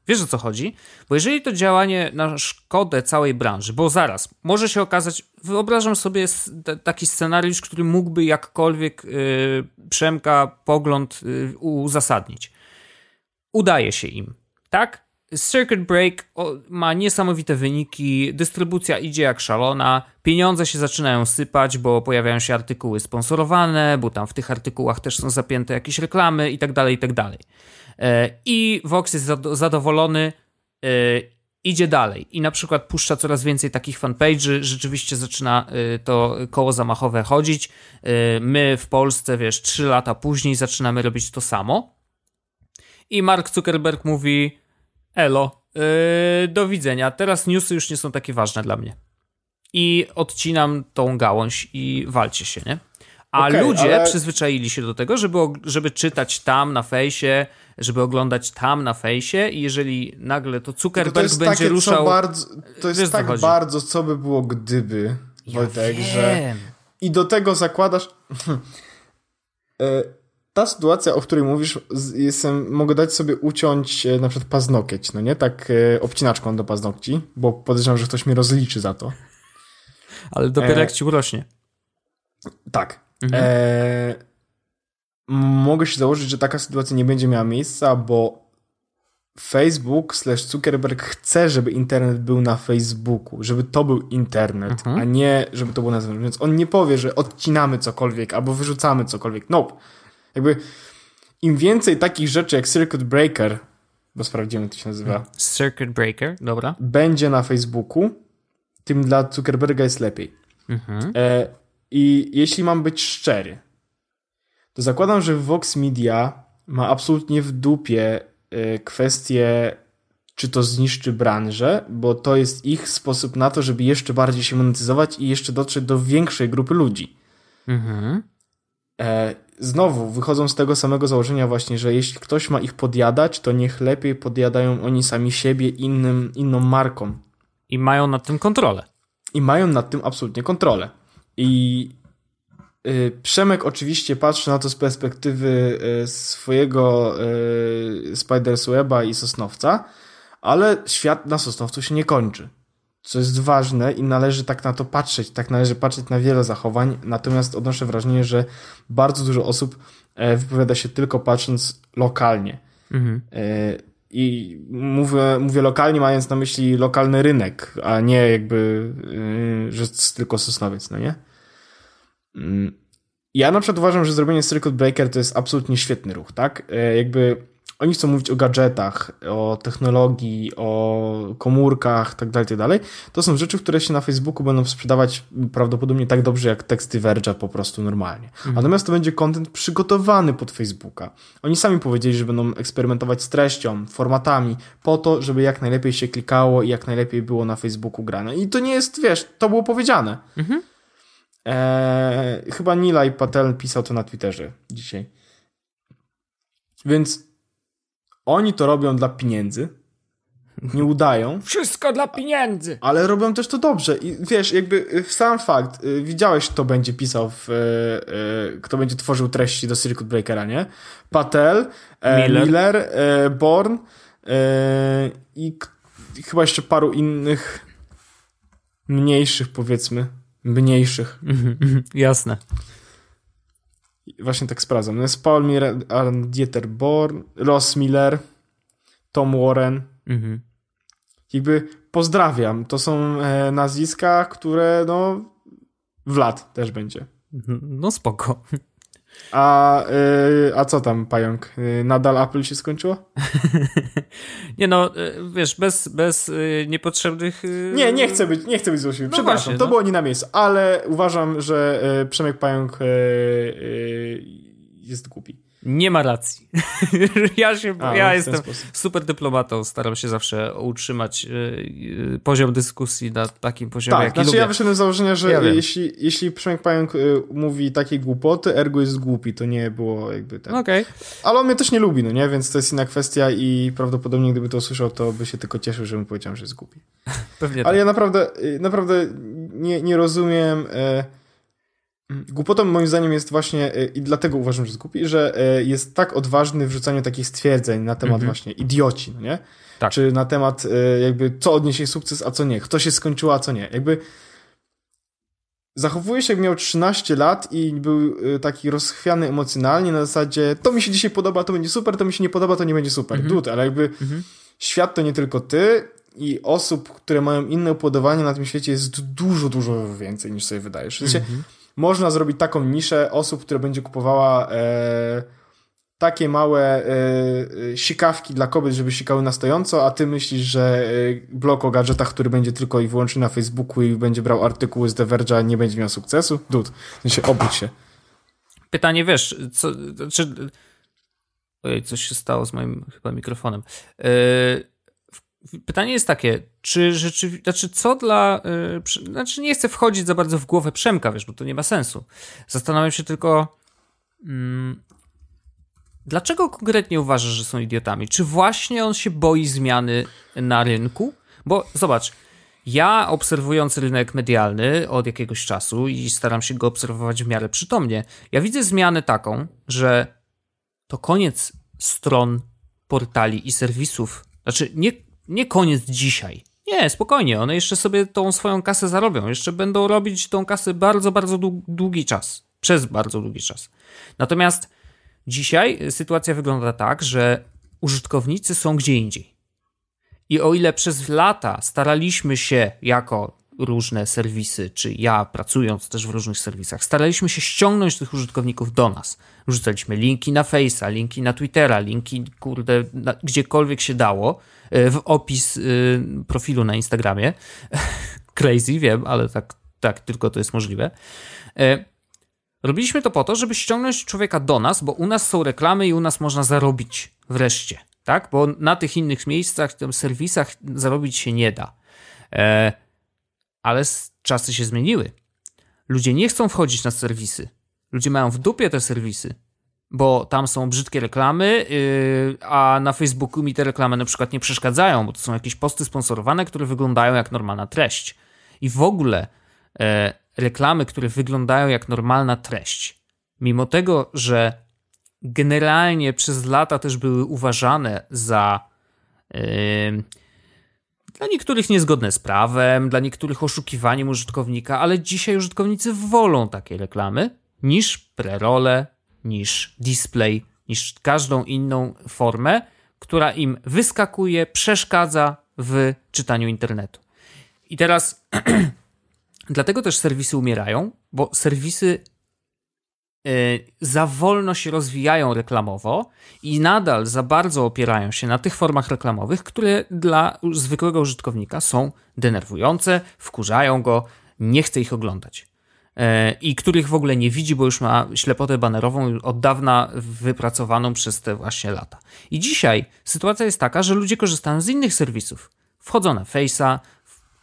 Wiesz o co chodzi? Bo jeżeli to działanie na szkodę całej branży, bo zaraz może się okazać, wyobrażam sobie taki scenariusz, który mógłby jakkolwiek yy, Przemka pogląd yy, uzasadnić. Udaje się im, tak? Circuit Break ma niesamowite wyniki, dystrybucja idzie jak szalona, pieniądze się zaczynają sypać, bo pojawiają się artykuły sponsorowane, bo tam w tych artykułach też są zapięte jakieś reklamy i tak dalej, i tak. E, I Vox jest zadowolony, e, idzie dalej i na przykład puszcza coraz więcej takich fanpage'y, rzeczywiście zaczyna e, to koło zamachowe chodzić. My w Polsce, wiesz, trzy lata później zaczynamy robić to samo. I Mark Zuckerberg mówi, Elo, yy, do widzenia. Teraz newsy już nie są takie ważne dla mnie. i odcinam tą gałąź i walcie się, nie? A Okej, ludzie ale- przyzwyczaili się do tego, żeby, żeby czytać tam na fejsie, żeby oglądać tam na fejsie i jeżeli nagle to Zuckerberg to jest będzie takie, ruszał... bardzo, to jest Wiesz, tak chodzi. bardzo, co by było gdyby, Wojtek, że... Wiem. I do tego zakładasz... E, Ta sytuacja, o której mówisz, jestem, mogę dać sobie uciąć e, na przykład paznokieć, no nie? Tak e, obcinaczką do paznokci, bo podejrzewam, że ktoś mnie rozliczy za to. Ale dopiero E, jak ci urośnie. Tak. Mhm. E, mogę się założyć, że taka sytuacja nie będzie miała miejsca, bo Facebook slash Zuckerberg chce, żeby internet był na Facebooku, żeby to był internet, Mhm. a nie żeby to było na zewnątrz. Więc on nie powie, że odcinamy cokolwiek albo wyrzucamy cokolwiek. Nope. Jakby im więcej takich rzeczy jak Circuit Breaker, bo sprawdzimy, jak to się nazywa, Circuit Breaker, dobra. będzie na Facebooku, tym dla Zuckerberga jest lepiej. Mhm. E, I jeśli mam być szczery, to zakładam, że Vox Media ma absolutnie w dupie e, kwestię, czy to zniszczy branżę, bo to jest ich sposób na to, żeby jeszcze bardziej się monetyzować i jeszcze dotrzeć do większej grupy ludzi. Mhm. E, znowu wychodzą z tego samego założenia właśnie, że jeśli ktoś ma ich podjadać, to niech lepiej podjadają oni sami siebie innym, inną marką. I mają nad tym kontrolę. i mają nad tym absolutnie kontrolę. I y, Przemek oczywiście patrzy na to z perspektywy y, swojego y, Spidersweba i Sosnowca, ale świat na Sosnowcu się nie kończy. Co jest ważne i należy tak na to patrzeć, tak należy patrzeć na wiele zachowań, natomiast odnoszę wrażenie, że bardzo dużo osób e, wypowiada się tylko patrząc lokalnie. Mhm. E, I mówię, mówię lokalnie, mając na myśli lokalny rynek, a nie jakby, yy, że tylko Sosnowiec, no nie? Mm. Ja na przykład uważam, że zrobienie Circuit Breaker to jest absolutnie świetny ruch, tak? E, Jakby oni chcą mówić o gadżetach, o technologii, o komórkach, tak dalej, tak dalej. To są rzeczy, które się na Facebooku będą sprzedawać prawdopodobnie tak dobrze jak teksty Verge'a po prostu normalnie. Natomiast to będzie content przygotowany pod Facebooka. Oni sami powiedzieli, że będą eksperymentować z treścią, formatami, po to, żeby jak najlepiej się klikało i jak najlepiej było na Facebooku grane. I to nie jest, wiesz, to było powiedziane. Eee, chyba Nilay Patel pisał to na Twitterze dzisiaj. Więc oni to robią dla pieniędzy, nie udają, Wszystko dla pieniędzy. ale robią też to dobrze. I wiesz, jakby y, sam fakt, y, widziałeś, kto będzie pisał, w, y, kto będzie tworzył treści do Circuit Breakera, nie? Patel, e, Miller. Miller, e, Born e, i chyba jeszcze paru innych mniejszych, powiedzmy, mniejszych. Jasne. Właśnie tak sprawdzam. No jest Paul Aaron Dieter Born, Ross Miller, Tom Warren. Mhm. Jakby pozdrawiam. To są e, nazwiska, które no w lat też będzie. No spoko. A, e, a co tam, pająk? E, nadal Apple się skończyło? Nie no, y, wiesz, bez, bez y, niepotrzebnych... y, Nie, nie chcę być, nie chcę być złośliwy. No Przepraszam, właśnie, to no. było nie na miejscu, ale uważam, że Przemek Pająk jest głupi. Nie ma racji. ja się, A, ja w ten jestem sposób. super dyplomatą, staram się zawsze utrzymać y, y, poziom dyskusji na takim poziomie, Tak, jaki znaczy lubię. ja wyszedłem z założenia, że Ja jeśli, jeśli Przemek Pająk y, mówi takie głupoty, ergo jest głupi, to nie było jakby tak. Okej. Ale on mnie też nie lubi, no nie? Więc to jest inna kwestia i prawdopodobnie gdyby to usłyszał, to by się tylko cieszył, że mu powiedziałem, że jest głupi. Pewnie Ale tak. ja naprawdę, naprawdę nie, nie rozumiem. Głupotą moim zdaniem jest właśnie, e, i dlatego uważam, że jest głupi, że e, jest tak odważny w rzucaniu takich stwierdzeń na temat Mhm. właśnie idioci, no nie? Tak. Czy na temat e, jakby co odniesie sukces, a co nie. Kto się skończyło, a co nie. Jakby zachowuje się jak miał 13 lat i był taki rozchwiany emocjonalnie na zasadzie to mi się dzisiaj podoba, to będzie super, to mi się nie podoba, to nie będzie super. Mhm. Dude, ale jakby Mhm. świat to nie tylko ty i osób, które mają inne upodobania na tym świecie jest dużo, dużo więcej niż sobie wydajesz. W sensie, Mhm. Można zrobić taką niszę osób, które będzie kupowała e, takie małe e, e, sikawki dla kobiet, żeby sikały na stojąco, a ty myślisz, że e, blog o gadżetach, który będzie tylko i wyłącznie na Facebooku i będzie brał artykuły z The Verge'a, nie będzie miał sukcesu? Dud, w obudź się. Pytanie, wiesz, co, czy... Ojej, coś się stało z moim chyba mikrofonem. Yy, pytanie jest takie, czy rzeczywiście, znaczy co dla, yy, znaczy nie chcę wchodzić za bardzo w głowę Przemka, wiesz, bo to nie ma sensu. Zastanawiam się tylko, yy, dlaczego konkretnie uważasz, że są idiotami? Czy właśnie on się boi zmiany na rynku? Bo zobacz, ja obserwując rynek medialny od jakiegoś czasu i staram się go obserwować w miarę przytomnie, ja widzę zmianę taką, że to koniec stron, portali i serwisów. Znaczy, nie, nie koniec dzisiaj. Nie, spokojnie, one jeszcze sobie tą swoją kasę zarobią. Jeszcze będą robić tą kasę bardzo, bardzo długi czas. Przez bardzo długi czas. Natomiast dzisiaj sytuacja wygląda tak, że użytkownicy są gdzie indziej. I o ile przez lata staraliśmy się jako różne serwisy, czy ja pracując też w różnych serwisach, staraliśmy się ściągnąć tych użytkowników do nas. Rzucaliśmy linki na Face'a, linki na Twittera, linki, kurde, na, gdziekolwiek się dało, e, w opis y, profilu na Instagramie. Crazy, wiem, ale tak, tak tylko to jest możliwe. Y, robiliśmy to po to, żeby ściągnąć człowieka do nas, bo u nas są reklamy i u nas można zarobić wreszcie tak? Bo na tych innych miejscach, tym serwisach zarobić się nie da. E, ale czasy się zmieniły. Ludzie nie chcą wchodzić na serwisy. Ludzie mają w dupie te serwisy, bo tam są brzydkie reklamy, yy, a na Facebooku mi te reklamy na przykład nie przeszkadzają, bo to są jakieś posty sponsorowane, które wyglądają jak normalna treść. I w ogóle e, reklamy, które wyglądają jak normalna treść, mimo tego, że generalnie przez lata też były uważane za yy, dla niektórych niezgodne z prawem, dla niektórych oszukiwaniem użytkownika, ale dzisiaj użytkownicy wolą takie reklamy niż prerole, niż display, niż każdą inną formę, która im wyskakuje, przeszkadza w czytaniu internetu. I teraz dlatego też serwisy umierają, bo serwisy za wolno się rozwijają reklamowo i nadal za bardzo opierają się na tych formach reklamowych, które dla zwykłego użytkownika są denerwujące, wkurzają go, nie chce ich oglądać. Y, I których w ogóle nie widzi, bo już ma ślepotę banerową od dawna wypracowaną przez te właśnie lata. I dzisiaj sytuacja jest taka, że ludzie korzystają z innych serwisów. Wchodzą na Face'a,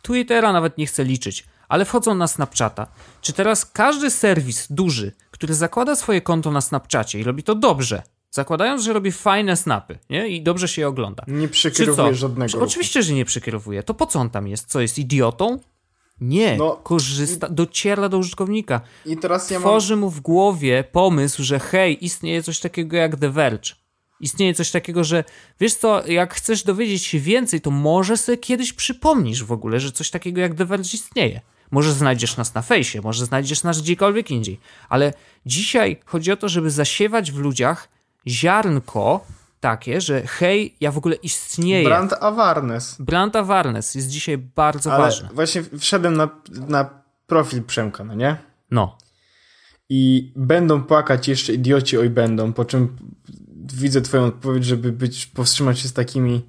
Twittera nawet nie chcę liczyć, ale wchodzą na Snapchata. Czy teraz każdy serwis duży, który zakłada swoje konto na Snapchacie i robi to dobrze, zakładając, że robi fajne snapy nie? i dobrze się je ogląda. Nie przekierowuje żadnego. Ruchu. Oczywiście, że nie przekierowuje. To po co on tam jest? Co jest idiotą? Nie, no, korzysta, dociera do użytkownika. I teraz ja Tworzy mam... mu w głowie pomysł, że hej, istnieje coś takiego jak The Verge. Istnieje coś takiego, że wiesz co, jak chcesz dowiedzieć się więcej, to może sobie kiedyś przypomnisz w ogóle, że coś takiego jak The Verge istnieje. Może znajdziesz nas na fejsie, może znajdziesz nas gdziekolwiek indziej, ale dzisiaj chodzi o to, żeby zasiewać w ludziach ziarnko takie, że hej, ja w ogóle istnieję. Brand awareness. Brand awareness jest dzisiaj bardzo ale ważny. Właśnie wszedłem na, na profil Przemka, no nie? No. I będą płakać jeszcze idioci, oj będą, po czym widzę twoją odpowiedź, żeby być, powstrzymać się z takimi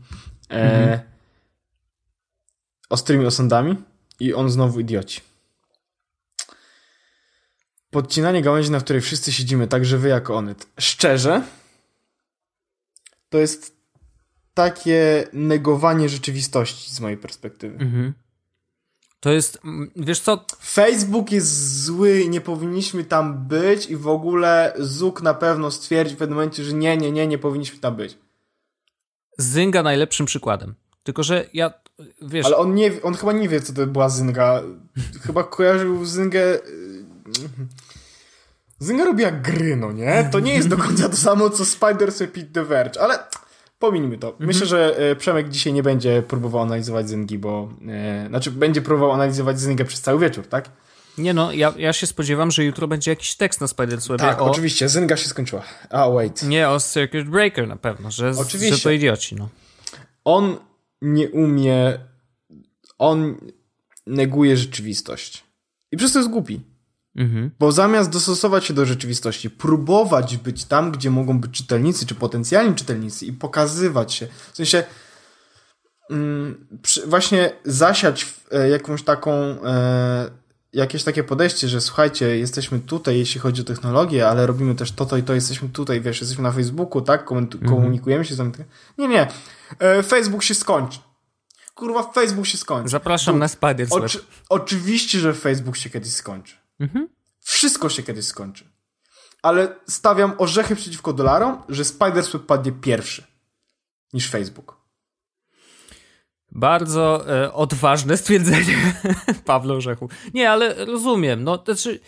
e, mhm. ostrymi osądami. I on znowu idioci. Podcinanie gałęzi, na której wszyscy siedzimy, także wy jako Onet. Szczerze, to jest takie negowanie rzeczywistości z mojej perspektywy. Mhm. To jest, wiesz co? Facebook jest zły, nie powinniśmy tam być i w ogóle Zuk na pewno stwierdzi w pewnym momencie, że nie, nie, nie, nie powinniśmy tam być. Zynga najlepszym przykładem. Tylko, że ja wiesz... Ale on, nie, on chyba nie wie, co to była Zynga. chyba kojarzył Zyngę... Y, Zynga robi jak gry, no nie? To nie jest do końca to samo, co Spiders Repeat The Verge, ale pominijmy to. Myślę, mhm. że y, Przemek dzisiaj nie będzie próbował analizować Zyngi, bo... E, znaczy, będzie próbował analizować Zyngę przez cały wieczór, tak? Nie no, ja, ja się spodziewam, że jutro będzie jakiś tekst na Spider's Webie Tak, o... oczywiście, Zynga się skończyła. A, wait. Nie, o Circuit Breaker na pewno, że, oczywiście. że to idioci, no. On nie umie. On neguje rzeczywistość. I przez to jest głupi. Mhm. Bo zamiast dostosować się do rzeczywistości, próbować być tam, gdzie mogą być czytelnicy, czy potencjalni czytelnicy i pokazywać się. W sensie mm, przy, właśnie zasiać e, jakąś taką e, jakieś takie podejście, że słuchajcie, jesteśmy tutaj, jeśli chodzi o technologię, ale robimy też to, to i to, jesteśmy tutaj, wiesz, jesteśmy na Facebooku, tak, mhm. komunikujemy się z tym. Nie, nie. E, Facebook się skończy. kurwa Facebook się skończy. Zapraszam na Spiders Oczy, Oczywiście, że Facebook się kiedyś skończy. Mhm. Wszystko się kiedyś skończy. Ale stawiam orzechy przeciwko dolarom, że Spidersweb padnie pierwszy niż Facebook. Bardzo e, odważne stwierdzenie Pawła Orzechu. Nie, ale rozumiem. No, to znaczy,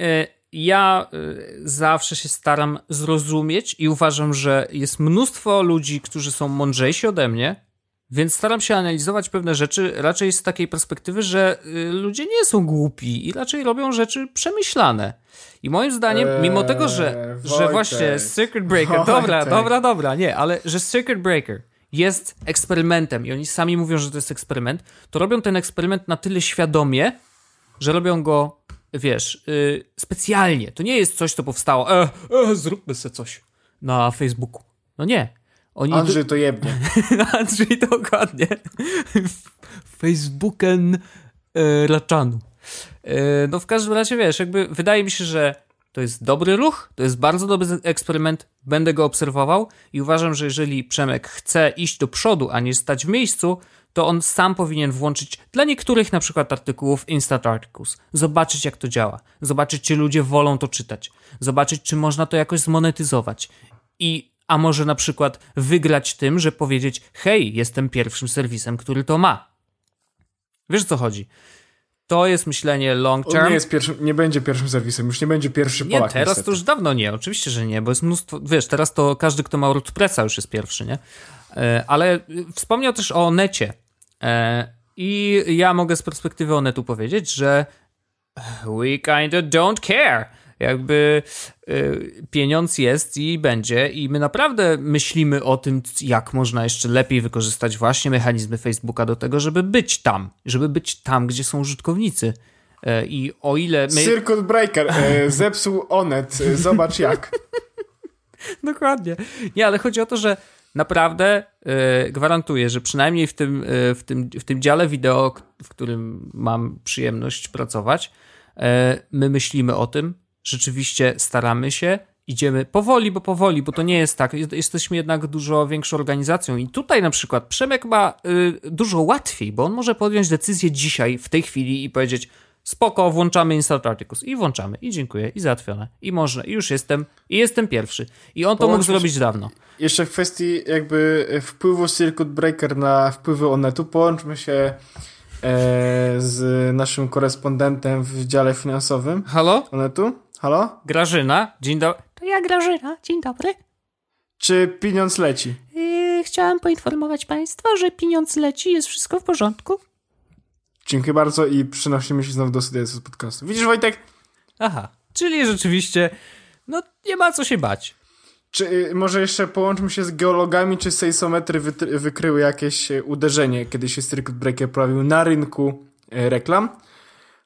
e, ja e, zawsze się staram zrozumieć i uważam, że jest mnóstwo ludzi, którzy są mądrzejsi ode mnie, więc staram się analizować pewne rzeczy raczej z takiej perspektywy, że y, ludzie nie są głupi i raczej robią rzeczy przemyślane. I moim zdaniem, eee, mimo tego, że, że właśnie Circuit Breaker, Wojtek. dobra, dobra, dobra, nie, ale że Circuit Breaker jest eksperymentem i oni sami mówią, że to jest eksperyment, to robią ten eksperyment na tyle świadomie, że robią go, wiesz, yy, specjalnie. To nie jest coś, co powstało, e, e, zróbmy sobie coś na Facebooku. No nie. Oni Andrzej to jebnie. Andrzej dokładnie. Facebooken e, Raczanu. E, no w każdym razie, wiesz, jakby wydaje mi się, że to jest dobry ruch, to jest bardzo dobry eksperyment, będę go obserwował i uważam, że jeżeli Przemek chce iść do przodu, a nie stać w miejscu, to on sam powinien włączyć dla niektórych na przykład artykułów Instant Articles, zobaczyć jak to działa, zobaczyć czy ludzie wolą to czytać, zobaczyć czy można to jakoś zmonetyzować i a może na przykład wygrać tym, że powiedzieć: Hej, jestem pierwszym serwisem, który to ma. Wiesz o co chodzi? To jest myślenie long term. On nie, jest pierwszym, nie będzie pierwszym serwisem, już nie będzie pierwszy nie, Polak. Nie, teraz niestety. to już dawno nie, oczywiście, że nie, bo jest mnóstwo, wiesz, teraz to każdy, kto ma WordPressa już jest pierwszy, nie? E, ale wspomniał też o necie. E, I ja mogę z perspektywy Onetu powiedzieć, że we kinda don't care jakby y, pieniądz jest i będzie i my naprawdę myślimy o tym, jak można jeszcze lepiej wykorzystać właśnie mechanizmy Facebooka do tego, żeby być tam, żeby być tam, gdzie są użytkownicy. E, I o ile my... Circuit Breaker e, zepsuł Onet, e, zobacz jak. Dokładnie. Nie, ale chodzi o to, że naprawdę gwarantuję, że przynajmniej w tym, w, tym, w tym dziale wideo, w którym mam przyjemność pracować, my myślimy o tym, rzeczywiście staramy się, idziemy powoli, bo powoli, bo to nie jest tak. Jesteśmy jednak dużo większą organizacją i tutaj na przykład Przemek ma y, dużo łatwiej, bo on może podjąć decyzję dzisiaj, w tej chwili i powiedzieć spoko, włączamy Instant Articles i włączamy i dziękuję i załatwione i można i już jestem i jestem pierwszy i on to mógł zrobić dawno. Jeszcze w kwestii jakby wpływu Circuit Breaker na wpływy Onetu połączmy się e, z naszym korespondentem w dziale finansowym. Halo? Onetu. Halo? Grażyna, dzień dobry. To ja Grażyna, dzień dobry. Czy pieniądz leci? Yy, chciałam poinformować Państwa, że pieniądz leci, jest wszystko w porządku. Dziękuję bardzo i przenosimy się znowu do studia z podcastu. Widzisz, Wojtek? Aha, czyli rzeczywiście, no nie ma co się bać. Czy y, może jeszcze połączmy się z geologami, czy sejsometry wykryły jakieś y, uderzenie, kiedy się Circuit Breaker pojawił na rynku y, reklam?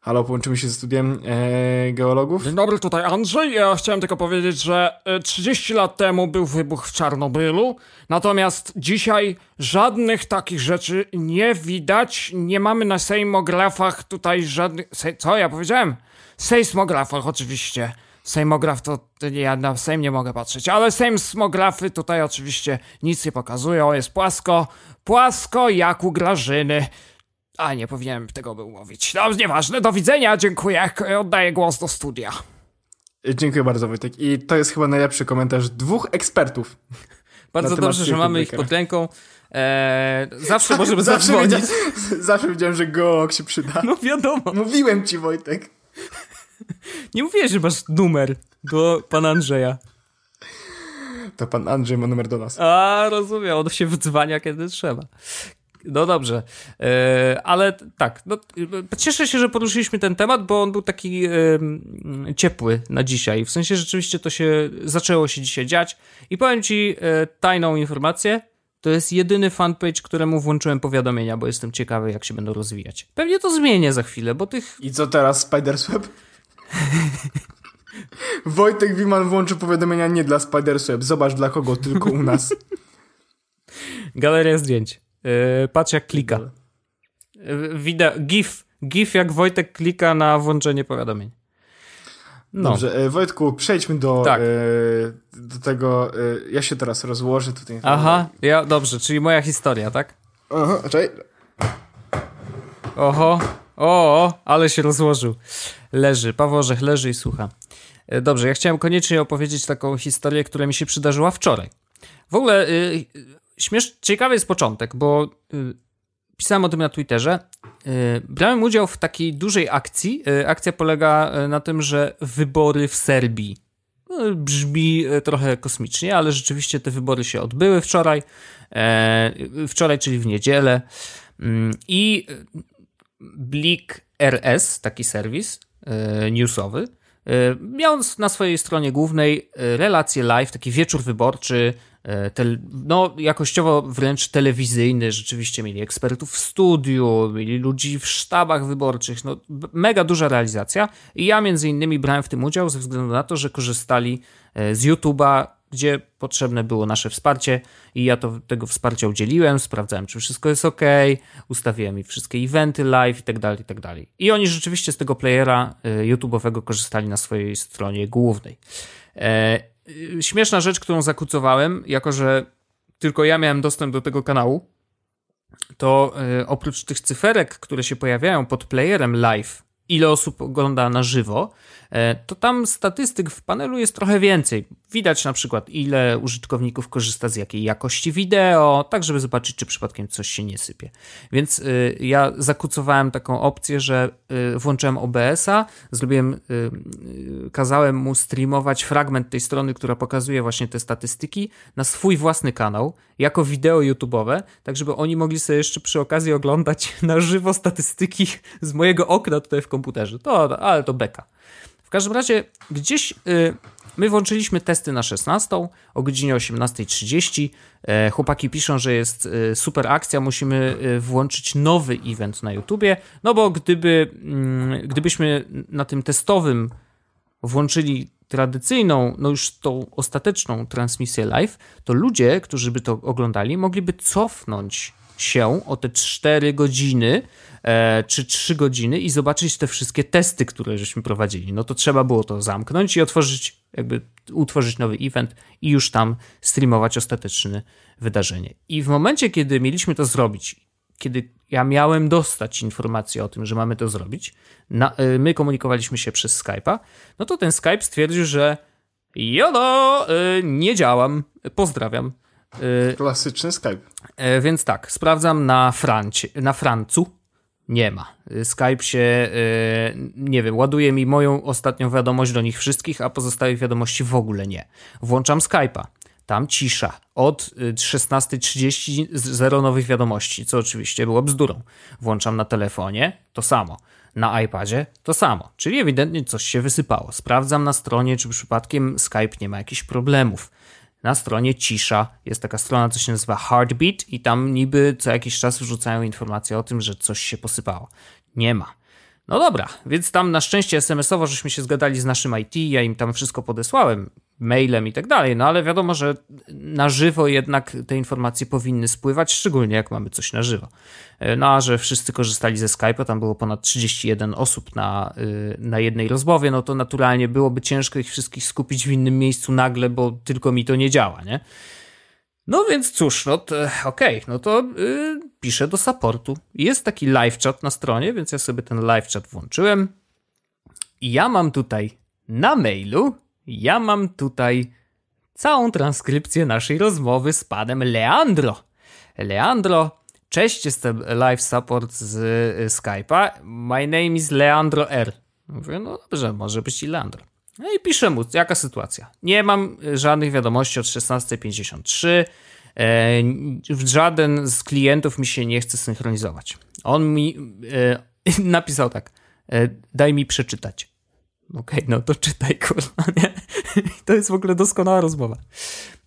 Halo, połączymy się ze studiem e, geologów. Dzień dobry, tutaj Andrzej. Ja chciałem tylko powiedzieć, że 30 e, lat temu był wybuch w Czarnobylu, natomiast dzisiaj żadnych takich rzeczy nie widać. Nie mamy na sejmografach tutaj żadnych... Se... Co ja powiedziałem? Sejsmografach oczywiście. Sejmograf to, ja na sejm nie mogę patrzeć, ale sejsmografy tutaj oczywiście nic nie pokazują, jest płasko, płasko jak u Grażyny. A nie powinienem tego był mówić. No, nieważne, do widzenia, dziękuję. Oddaję głos do studia. Dziękuję bardzo, Wojtek. I to jest chyba najlepszy komentarz dwóch ekspertów. Bardzo dobrze, że mamy ich pod ręką. Eee, zawsze możemy zawsze zadzwonić. Wiedziałem, zawsze wiedziałem, że geolog się przyda. No wiadomo. Mówiłem ci, Wojtek. Nie mówiłeś, że masz numer do pana Andrzeja. To pan Andrzej ma numer do nas. A, rozumiem. On się wydzwania, kiedy trzeba. No dobrze, e, ale tak, no, cieszę się, że poruszyliśmy ten temat, bo on był taki ciepły na dzisiaj. W sensie rzeczywiście to się zaczęło się dzisiaj dziać i powiem ci e, tajną informację. To jest jedyny fanpage, któremu włączyłem powiadomienia, bo jestem ciekawy, jak się będą rozwijać. Pewnie to zmienię za chwilę, bo tych. I co teraz, Spidersweb? Wojtek Wiman włączy powiadomienia nie dla Spidersweb. Zobacz dla kogo, tylko u nas. Galeria zdjęć. Yy, patrz jak klika. Yy, wideo, GIF. GIF jak Wojtek klika na włączenie powiadomień. No. Dobrze, e, Wojtku, przejdźmy do, tak. e, do tego. E, ja się teraz rozłożę tutaj. Aha, ja, dobrze, czyli moja historia, tak? Aha, czekaj. Oho, o, ale się rozłożył. Leży, Paweł Orzech leży i słucha. E, dobrze, ja chciałem koniecznie opowiedzieć taką historię, która mi się przydarzyła wczoraj. W ogóle y, śmiesz, ciekawy jest początek, bo y, pisałem o tym na Twitterze. Y, brałem udział w takiej dużej akcji. Y, akcja polega y, na tym, że wybory w Serbii. No, brzmi y, trochę kosmicznie, ale rzeczywiście te wybory się odbyły wczoraj. E, wczoraj, czyli w niedzielę. Mm, I Blik RS, taki serwis newsowy, miał na swojej stronie głównej relację live, taki wieczór wyborczy, no jakościowo wręcz telewizyjny, rzeczywiście mieli ekspertów w studiu, mieli ludzi w sztabach wyborczych, no mega duża realizacja i ja między innymi brałem w tym udział ze względu na to, że korzystali z YouTube'a gdzie potrzebne było nasze wsparcie i ja to, tego wsparcia udzieliłem, sprawdzałem, czy wszystko jest ok, ustawiłem mi wszystkie eventy live i tak dalej, i tak dalej. I oni rzeczywiście z tego playera y, YouTube'owego korzystali na swojej stronie głównej. Y, śmieszna rzecz, którą zakucowałem, jako że tylko ja miałem dostęp do tego kanału, to y, oprócz tych cyferek, które się pojawiają pod playerem live, ile osób ogląda na żywo, to tam statystyk w panelu jest trochę więcej. Widać na przykład, ile użytkowników korzysta z jakiej jakości wideo, tak żeby zobaczyć, czy przypadkiem coś się nie sypie. Więc y, ja zakucowałem taką opcję, że y, włączyłem OBS-a, zrobiłem, kazałem mu streamować fragment tej strony, która pokazuje właśnie te statystyki na swój własny kanał, jako wideo YouTube'owe, tak żeby oni mogli sobie jeszcze przy okazji oglądać na żywo statystyki z mojego okna tutaj w komputerze. To, ale to beka. W każdym razie gdzieś y, my włączyliśmy testy na 16 o godzinie 18.30. E, chłopaki piszą, że jest y, super akcja, musimy y, włączyć nowy event na YouTubie, no bo gdyby, mm, gdybyśmy na tym testowym włączyli tradycyjną, no już tą ostateczną transmisję live, to ludzie, którzy by to oglądali, mogliby cofnąć się o te 4 godziny czy 3 godziny i zobaczyć te wszystkie testy, które żeśmy prowadzili. No to trzeba było to zamknąć i otworzyć, jakby utworzyć nowy event i już tam streamować ostateczne wydarzenie. I w momencie, kiedy mieliśmy to zrobić, kiedy ja miałem dostać informację o tym, że mamy to zrobić, na, e, my komunikowaliśmy się przez Skype'a, no to ten Skype stwierdził, że jodo, e, nie działam, pozdrawiam. Klasyczny Skype. E, więc tak, sprawdzam na, Francie, na Francu. Nie ma. Y, Skype się, y, nie wiem, ładuje mi moją ostatnią wiadomość do nich wszystkich, a pozostałych wiadomości w ogóle nie. Włączam Skype'a. Tam cisza. Od 16.30 zero nowych wiadomości, co oczywiście było bzdurą. Włączam na telefonie, to samo. Na iPadzie to samo. Czyli ewidentnie coś się wysypało. Sprawdzam na stronie, czy przypadkiem Skype nie ma jakichś problemów na stronie cisza. Jest taka strona, co się nazywa Heartbeat i tam niby co jakiś czas wrzucają informacje o tym, że coś się posypało. Nie ma. No dobra, więc tam na szczęście SMS-owo żeśmy się zgadali z naszym IT, ja im tam wszystko podesłałem, mailem i tak dalej, no ale wiadomo, że na żywo jednak te informacje powinny spływać, szczególnie jak mamy coś na żywo. E, no a że wszyscy korzystali ze Skype'a, tam było ponad 31 osób na, y, na jednej rozmowie, no to naturalnie byłoby ciężko ich wszystkich skupić w innym miejscu nagle, bo tylko mi to nie działa, nie? No więc cóż, no to okej, okay, no to yy, piszę do supportu. Jest taki live chat na stronie, więc ja sobie ten live chat włączyłem. I ja mam tutaj na mailu, ja mam tutaj całą transkrypcję naszej rozmowy z panem Leandro. Leandro, cześć, jestem live support z y, Skype'a. My name is Leandro R. Mówię, no dobrze, może być i Leandro. No i piszę mu, jaka sytuacja. Nie mam żadnych wiadomości od 16.53. E, żaden z klientów mi się nie chce synchronizować. On mi e, napisał tak, e, daj mi przeczytać. Okej, okay, no to czytaj, kurwa, nie? To jest w ogóle doskonała rozmowa.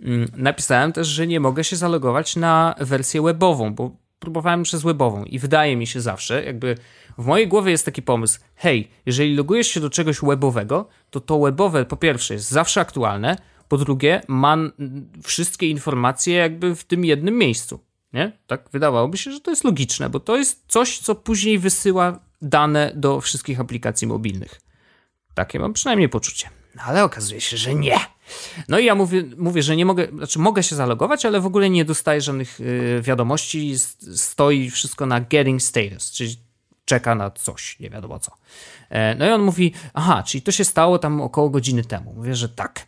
Mm, napisałem też, że nie mogę się zalogować na wersję webową, bo próbowałem przez webową i wydaje mi się zawsze, jakby w mojej głowie jest taki pomysł, hej, jeżeli logujesz się do czegoś webowego, to to webowe po pierwsze jest zawsze aktualne, po drugie ma wszystkie informacje jakby w tym jednym miejscu, nie? Tak wydawałoby się, że to jest logiczne, bo to jest coś, co później wysyła dane do wszystkich aplikacji mobilnych. Takie mam przynajmniej poczucie. No ale okazuje się, że nie. No i ja mówię, mówię, że nie mogę, znaczy mogę się zalogować, ale w ogóle nie dostaję żadnych y, wiadomości, stoi wszystko na getting status, czyli czeka na coś, nie wiadomo co. E, no i on mówi, aha, czyli to się stało tam około godziny temu. Mówię, że tak.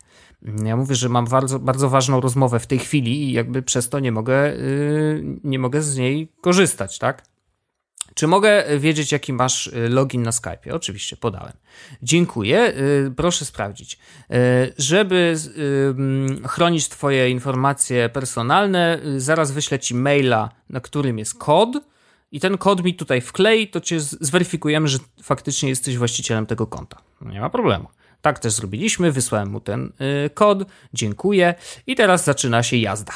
Ja mówię, że mam bardzo, bardzo ważną rozmowę w tej chwili i jakby przez to nie mogę, y, nie mogę z niej korzystać, tak? Czy mogę wiedzieć, jaki masz y, login na Skype? Oczywiście, podałem. Dziękuję. Y, proszę sprawdzić. Żeby chronić Twoje informacje personalne, zaraz wyślę Ci maila, na którym jest kod. I ten kod mi tutaj wklei, to cię zweryfikujemy, że faktycznie jesteś właścicielem tego konta. Nie ma problemu. Tak też zrobiliśmy, wysłałem mu ten y, kod, dziękuję i teraz zaczyna się jazda.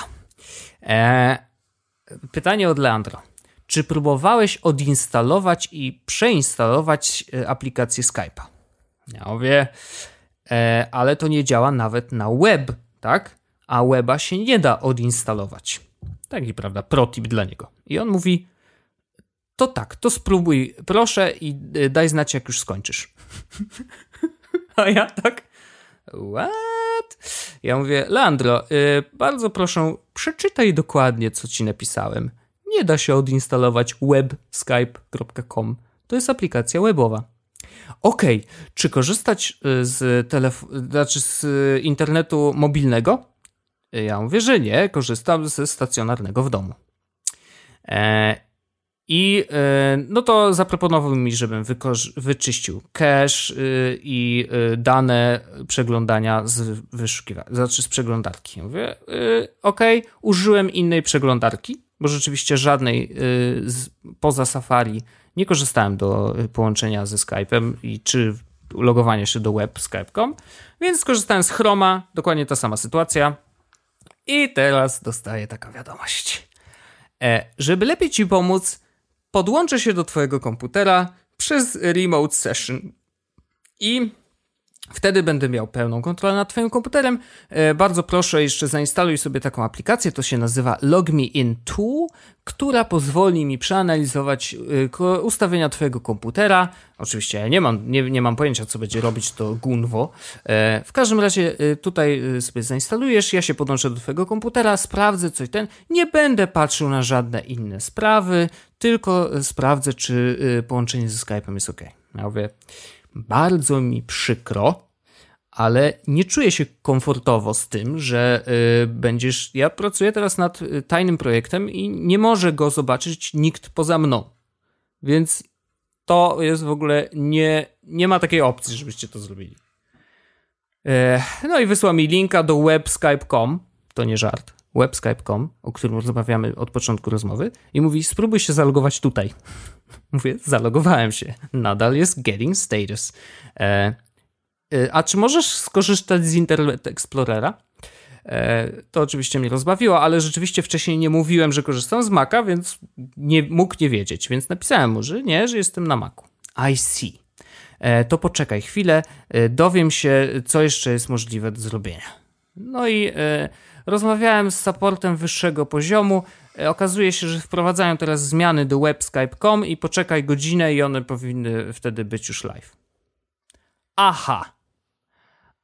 E, pytanie od Leandro. Czy próbowałeś odinstalować i przeinstalować y, aplikację Skype'a? Ja mówię, e, ale to nie działa nawet na web, tak? A weba się nie da odinstalować. Taki, prawda, protip dla niego. I on mówi, to tak, to spróbuj, proszę i y, daj znać, jak już skończysz. A ja tak, what? Ja mówię, Leandro, yy, bardzo proszę, przeczytaj dokładnie, co ci napisałem. Nie da się odinstalować webskype.com. To jest aplikacja webowa. Okay. czy korzystać y, z, telef- znaczy z internetu mobilnego? Ja mówię, że nie, korzystam ze stacjonarnego w domu. E, i no to zaproponował mi, żebym wyczyścił cache y, i y, dane przeglądania z wyszukiwarki, znaczy z przeglądarki. Mówię, y, ok, użyłem innej przeglądarki, bo rzeczywiście żadnej poza Safari nie korzystałem do połączenia ze Skype'em i czy logowania się do web skype.com, więc skorzystałem z Chroma, dokładnie ta sama sytuacja. I teraz dostaję taka wiadomość. E, żeby lepiej ci pomóc, podłączę się do Twojego komputera przez remote session i Wtedy będę miał pełną kontrolę nad Twoim komputerem. E, bardzo proszę, jeszcze zainstaluj sobie taką aplikację, to się nazywa LogMeIn Tool, która pozwoli mi przeanalizować e, ustawienia Twojego komputera. Oczywiście ja nie mam, nie, nie mam pojęcia, co będzie robić to Gunwo. E, w każdym razie tutaj sobie zainstalujesz, ja się podłączę do Twojego komputera, sprawdzę coś ten. Nie będę patrzył na żadne inne sprawy, tylko sprawdzę, czy połączenie ze Skype'em jest ok. Ja mówię, bardzo mi przykro, ale nie czuję się komfortowo z tym, że y, będziesz. Ja pracuję teraz nad y, tajnym projektem i nie może go zobaczyć nikt poza mną. Więc to jest w ogóle nie, nie ma takiej opcji, żebyście to zrobili. E, no i wysłał mi linka do webskype.com. To nie żart. Webskype.com, o którym rozmawiamy od początku rozmowy, i mówi: Spróbuj się zalogować tutaj. Mówię, zalogowałem się. Nadal jest getting status. E, e, a czy możesz skorzystać z Internet Explorera? E, to oczywiście mnie rozbawiło, ale rzeczywiście wcześniej nie mówiłem, że korzystam z Maca, więc nie, mógł nie wiedzieć, więc napisałem mu, że nie, że jestem na Macu. I see. E, to poczekaj chwilę, dowiem się, co jeszcze jest możliwe do zrobienia. No i rozmawiałem z supportem wyższego poziomu. E, okazuje się, że wprowadzają teraz zmiany do webskype.com i poczekaj godzinę i one powinny wtedy być już live. Aha.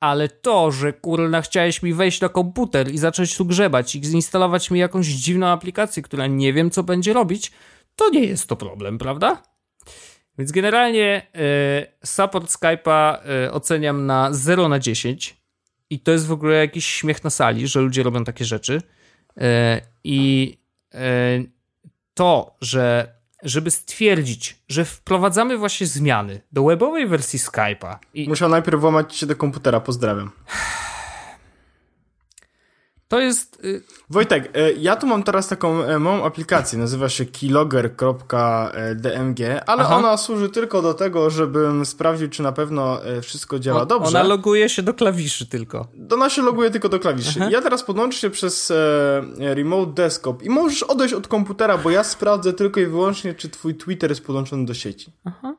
Ale to, że kurna chciałeś mi wejść na komputer i zacząć tu grzebać i zinstalować mi jakąś dziwną aplikację, która nie wiem co będzie robić, to nie jest to problem, prawda? Więc generalnie y, support Skype'a y, oceniam na 0 na 10. I to jest w ogóle jakiś śmiech na sali, że ludzie robią takie rzeczy. Y, I to, że żeby stwierdzić, że wprowadzamy właśnie zmiany do webowej wersji Skype'a. I... Musiał najpierw włamać się do komputera, pozdrawiam. To jest. Y, Wojtek, e, ja tu mam teraz taką e, małą aplikację, nazywa się keylogger.dmg, ale Aha. ona służy tylko do tego, żebym sprawdził, czy na pewno e, wszystko działa o, dobrze. Ona loguje się do klawiszy tylko. Ona się loguje tylko do klawiszy. Aha. Ja teraz podłączę się przez remote desktop i możesz odejść od komputera, bo ja sprawdzę tylko i wyłącznie, czy twój Twitter jest podłączony do sieci. Aha.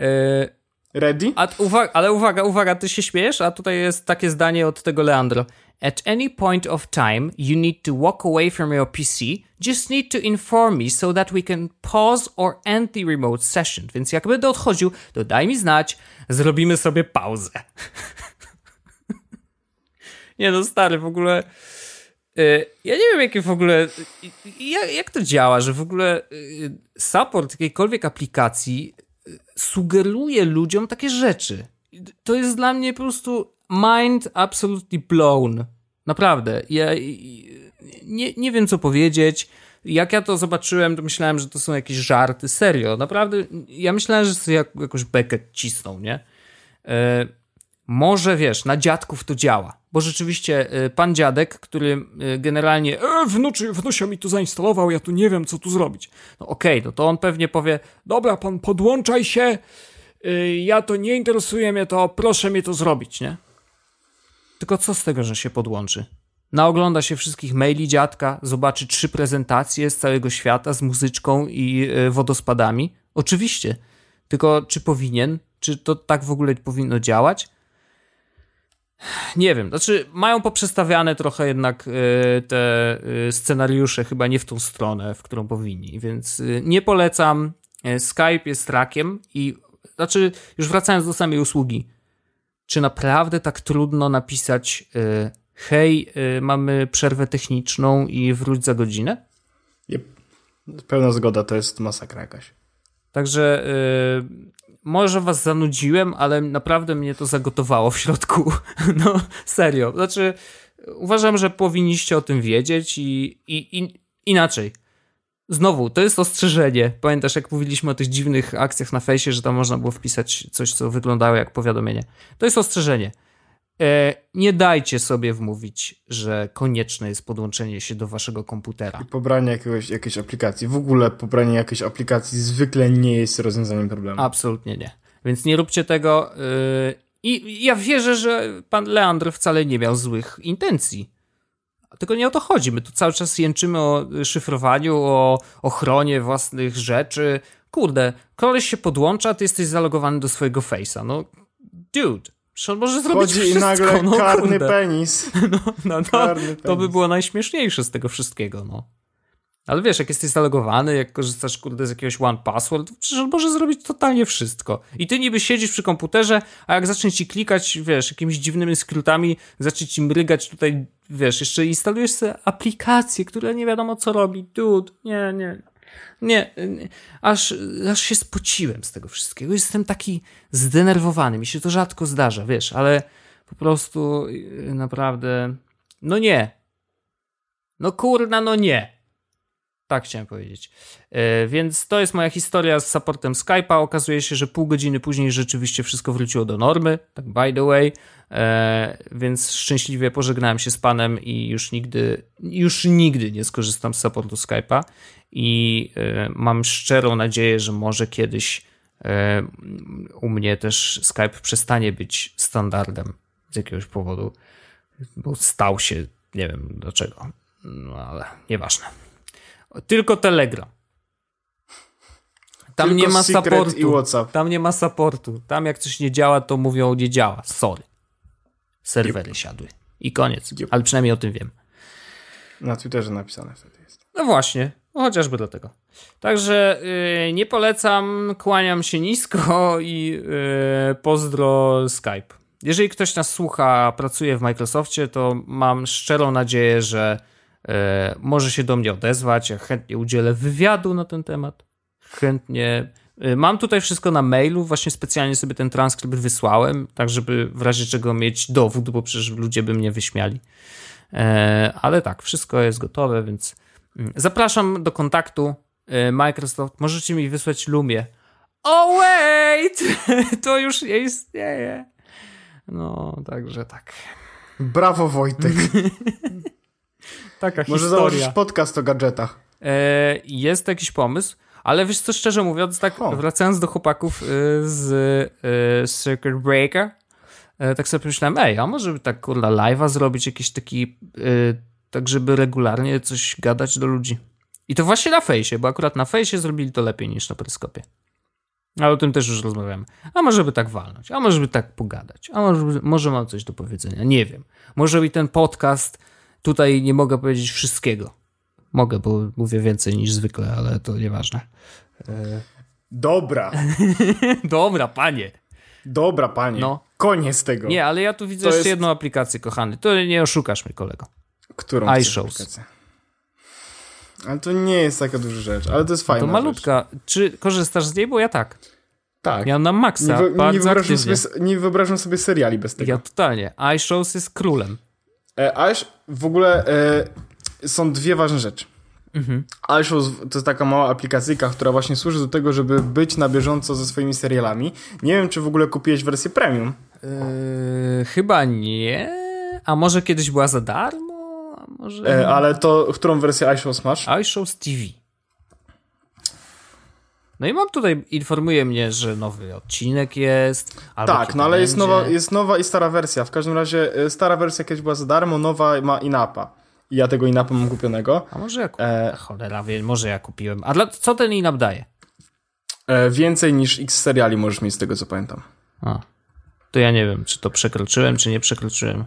E Ready? Uwaga, ale uwaga, uwaga, ty się śmiejesz, a tutaj jest takie zdanie od tego Leandro. At any point of time, you need to walk away from your PC. Just need to inform me so that we can pause or end the remote session. Więc jak będę odchodził, to daj mi znać, zrobimy sobie pauzę. Nie no, stary, w ogóle... Y, ja nie wiem, jakie w ogóle. Jak, jak to działa, że w ogóle y, support jakiejkolwiek aplikacji y, sugeruje ludziom takie rzeczy. To jest dla mnie po prostu mind absolutely blown. Naprawdę. Ja nie, nie wiem, co powiedzieć. Jak ja to zobaczyłem, to myślałem, że to są jakieś żarty. Serio. Naprawdę. Ja myślałem, że sobie jak, jakąś bekę cisną, nie? może wiesz, na dziadków to działa. Bo rzeczywiście y, pan dziadek, który y, generalnie e, wnuczy, mi tu zainstalował, ja tu nie wiem, co tu zrobić. No okej, okay, no to on pewnie powie, dobra, pan podłączaj się, y, ja to nie interesuje mnie to, proszę mi to zrobić, nie? Tylko co z tego, że się podłączy? Naogląda się wszystkich maili dziadka, zobaczy trzy prezentacje z całego świata z muzyczką i wodospadami. Oczywiście. Tylko czy powinien? Czy to tak w ogóle powinno działać? Nie wiem, znaczy mają poprzestawiane trochę jednak y, te y, scenariusze chyba nie w tą stronę, w którą powinni, więc nie polecam. Skype jest rakiem i znaczy już wracając do samej usługi, czy naprawdę tak trudno napisać hej, mamy przerwę techniczną i wróć za godzinę? Yep. Pełna zgoda, to jest masakra jakaś. Także może was zanudziłem, ale naprawdę mnie to zagotowało w środku. No, serio. Znaczy, uważam, że powinniście o tym wiedzieć i, i, i inaczej. Znowu, to jest ostrzeżenie. Pamiętasz, jak mówiliśmy o tych dziwnych akcjach na fejsie, że tam można było wpisać coś, co wyglądało jak powiadomienie. To jest ostrzeżenie. E, nie dajcie sobie wmówić, że konieczne jest podłączenie się do waszego komputera. I pobranie jakiegoś, jakiejś aplikacji. W ogóle pobranie jakiejś aplikacji zwykle nie jest rozwiązaniem problemu. Absolutnie nie. Więc nie róbcie tego. E, I ja wierzę, że pan Leandr wcale nie miał złych intencji. Tylko nie o to chodzi. My tu cały czas jęczymy o szyfrowaniu, o ochronie własnych rzeczy. Kurde, koleś się podłącza, ty jesteś zalogowany do swojego face'a. No, dude. On może zrobić Chodzi wszystko. i nagle no, karny kurde. penis. No, no, no karny to penis. by było najśmieszniejsze z tego wszystkiego, no. Ale wiesz, jak jesteś zalogowany, jak korzystasz kurde z jakiegoś one password, przecież może zrobić totalnie wszystko. I ty niby siedzisz przy komputerze, a jak zacznie ci klikać, wiesz, jakimiś dziwnymi skrótami, zacznie ci mrygać tutaj, wiesz, jeszcze instalujesz sobie aplikację, która nie wiadomo co robi. Dude, nie, nie. Nie, aż, aż się spociłem z tego wszystkiego. Jestem taki zdenerwowany. Mi się to rzadko zdarza, wiesz, ale po prostu y, naprawdę. No nie. No kurna, no nie. Tak chciałem powiedzieć. E, więc to jest moja historia z supportem Skype'a. Okazuje się, że pół godziny później rzeczywiście wszystko wróciło do normy. Tak by the way. E, więc szczęśliwie pożegnałem się z panem i już nigdy, już nigdy nie skorzystam z supportu Skype'a. I e, mam szczerą nadzieję, że może kiedyś u mnie też Skype przestanie być standardem z jakiegoś powodu, bo stał się, nie wiem dlaczego, no ale nieważne. Tylko Telegram. Tam Tylko nie ma supportu. Tam nie ma supportu. Tam jak coś nie działa, to mówią nie działa. Sorry. Serwery yep. siadły. I koniec. Yep. Ale przynajmniej o tym wiem. Na Twitterze napisane wtedy jest. No właśnie. No chociażby dlatego. Także yy, nie polecam, kłaniam się nisko i yy, pozdro Skype. Jeżeli ktoś nas słucha, pracuje w Microsoftie, to mam szczerą nadzieję, że może się do mnie odezwać, ja chętnie udzielę wywiadu na ten temat. Chętnie. E, mam tutaj wszystko na mailu, właśnie specjalnie sobie ten transkrypt wysłałem, tak żeby w razie czego mieć dowód, bo przecież ludzie by mnie wyśmiali. E, ale tak, wszystko jest gotowe, więc mm, zapraszam do kontaktu. Microsoft, możecie mi wysłać Lumie. Oh wait! To już nie istnieje. No, także tak. Brawo Wojtek. Taka Może historia. założysz podcast o gadżetach. E, jest jakiś pomysł, ale wiesz co, szczerze mówiąc, tak wracając do chłopaków y, z, y, Circuit Breaker, y, tak sobie pomyślałem, ej, a może by tak kurla live'a zrobić jakiś taki, tak żeby regularnie coś gadać do ludzi. I to właśnie na fejsie, bo akurat na fejsie zrobili to lepiej niż na peryskopie. Ale o tym też już rozmawiamy. A może by tak walnąć, a może by tak pogadać, a może, może mam coś do powiedzenia, nie wiem. Może i ten podcast Tutaj nie mogę powiedzieć wszystkiego. Mogę, bo mówię więcej niż zwykle, ale to nieważne. Dobra. Dobra, panie. Dobra, panie. No. Koniec tego. Nie, ale ja tu widzę To jeszcze jest- jedną aplikację, kochany. To nie oszukasz mnie, kolego. Którą iShows. Ale to nie jest taka duża rzecz, ale to jest fajna To rzecz. malutka. Czy korzystasz z niej? Bo ja tak. Tak. Ja na nie, maksa, wy, nie, wyobrażam sobie, nie wyobrażam sobie seriali bez tego. Ja totalnie. iShows jest królem. E, Aż w ogóle e, są dwie ważne rzeczy. Mhm. to jest taka mała aplikacyjka, która właśnie służy do tego, żeby być na bieżąco ze swoimi serialami. Nie wiem, czy w ogóle kupiłeś wersję premium. Yy, chyba nie. A może kiedyś była za darmo? A może... E, ale to, którą wersję iShows masz? iShows TV. No i mam tutaj, informuje mnie, że nowy odcinek jest. Tak, no ale jest nowa, jest nowa i stara wersja. W każdym razie e, stara wersja kiedyś była za darmo, nowa ma inapa. I ja tego inapa mam kupionego. A może ja kupiłem? E, Cholera wie, może ja kupiłem. A dla, co ten inap daje? e, więcej niż x seriali możesz mieć z tego, co pamiętam. A. To ja nie wiem, czy to przekroczyłem, czy nie przekroczyłem.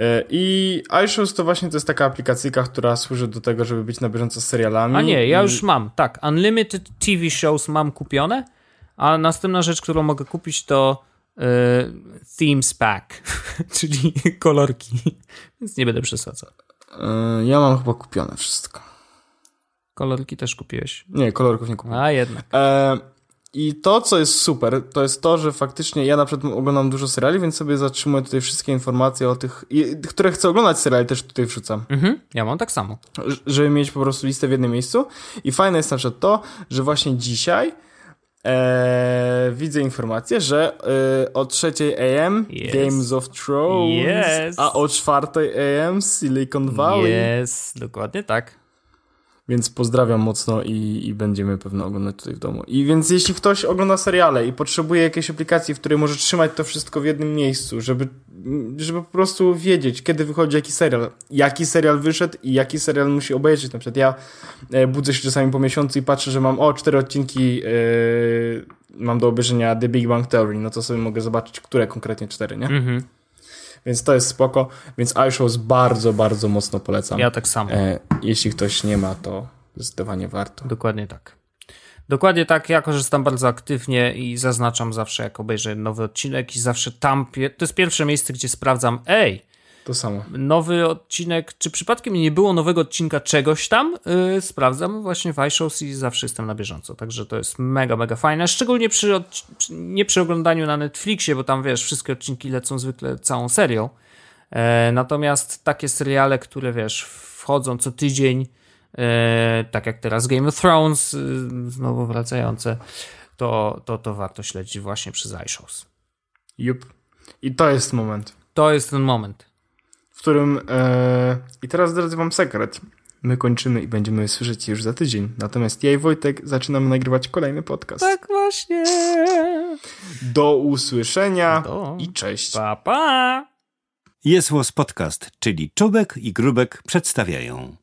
E, I iShows to właśnie to jest taka aplikacyjka, która służy do tego, żeby być na bieżąco z serialami. A nie, ja już mam. Tak, Unlimited TV Shows mam kupione, a następna rzecz, którą mogę kupić to y, Themes Pack, czyli kolorki. Więc nie będę przesadzał. E, ja mam chyba kupione wszystko. Kolorki też kupiłeś. Nie, kolorków nie kupiłem. A jednak. E, I to, co jest super, to jest to, że faktycznie ja na przykład oglądam dużo seriali, więc sobie zatrzymuję tutaj wszystkie informacje o tych, które chcę oglądać seriali, też tutaj wrzucam. Mhm, ja mam tak samo. Żeby mieć po prostu listę w jednym miejscu. I fajne jest na przykład to, że właśnie dzisiaj e, widzę informację, że e, o 3 AM Yes. Games of Thrones, Yes. a o 4 AM Silicon Valley. Jest, dokładnie tak. Więc pozdrawiam mocno i, i będziemy pewno oglądać tutaj w domu. I więc jeśli ktoś ogląda seriale i potrzebuje jakiejś aplikacji, w której może trzymać to wszystko w jednym miejscu, żeby, żeby po prostu wiedzieć, kiedy wychodzi jaki serial, jaki serial wyszedł i jaki serial musi obejrzeć. Na przykład ja e, budzę się czasami po miesiącu i patrzę, że mam o, cztery odcinki e, mam do obejrzenia The Big Bang Theory, no to sobie mogę zobaczyć, które konkretnie cztery, nie? Mhm. Więc to jest spoko. Więc iShows bardzo, bardzo mocno polecam. Ja tak samo. E, jeśli ktoś nie ma, to zdecydowanie warto. Dokładnie tak. Dokładnie tak, ja korzystam bardzo aktywnie i zaznaczam zawsze, jak obejrzę nowy odcinek i zawsze tam, to jest pierwsze miejsce, gdzie sprawdzam, ej, To samo. nowy odcinek, czy przypadkiem nie było nowego odcinka czegoś tam, yy, sprawdzam właśnie w iShows i zawsze jestem na bieżąco, także to jest mega, mega fajne, szczególnie przy, nie przy oglądaniu na Netflixie, bo tam wiesz, wszystkie odcinki lecą zwykle całą serią, e, natomiast takie seriale, które wiesz, wchodzą co tydzień, e, tak jak teraz Game of Thrones, y, znowu wracające, to, to, to warto śledzić właśnie przez iShows. Jup. I to jest moment, To jest ten moment. W którym. E... I teraz zdradzę wam sekret. My kończymy i będziemy słyszeć już za tydzień. Natomiast ja i Wojtek zaczynamy nagrywać kolejny podcast. Tak właśnie. Do usłyszenia Do. i cześć. Pa, pa! Jest Podcast, czyli Czubek i Grubek przedstawiają.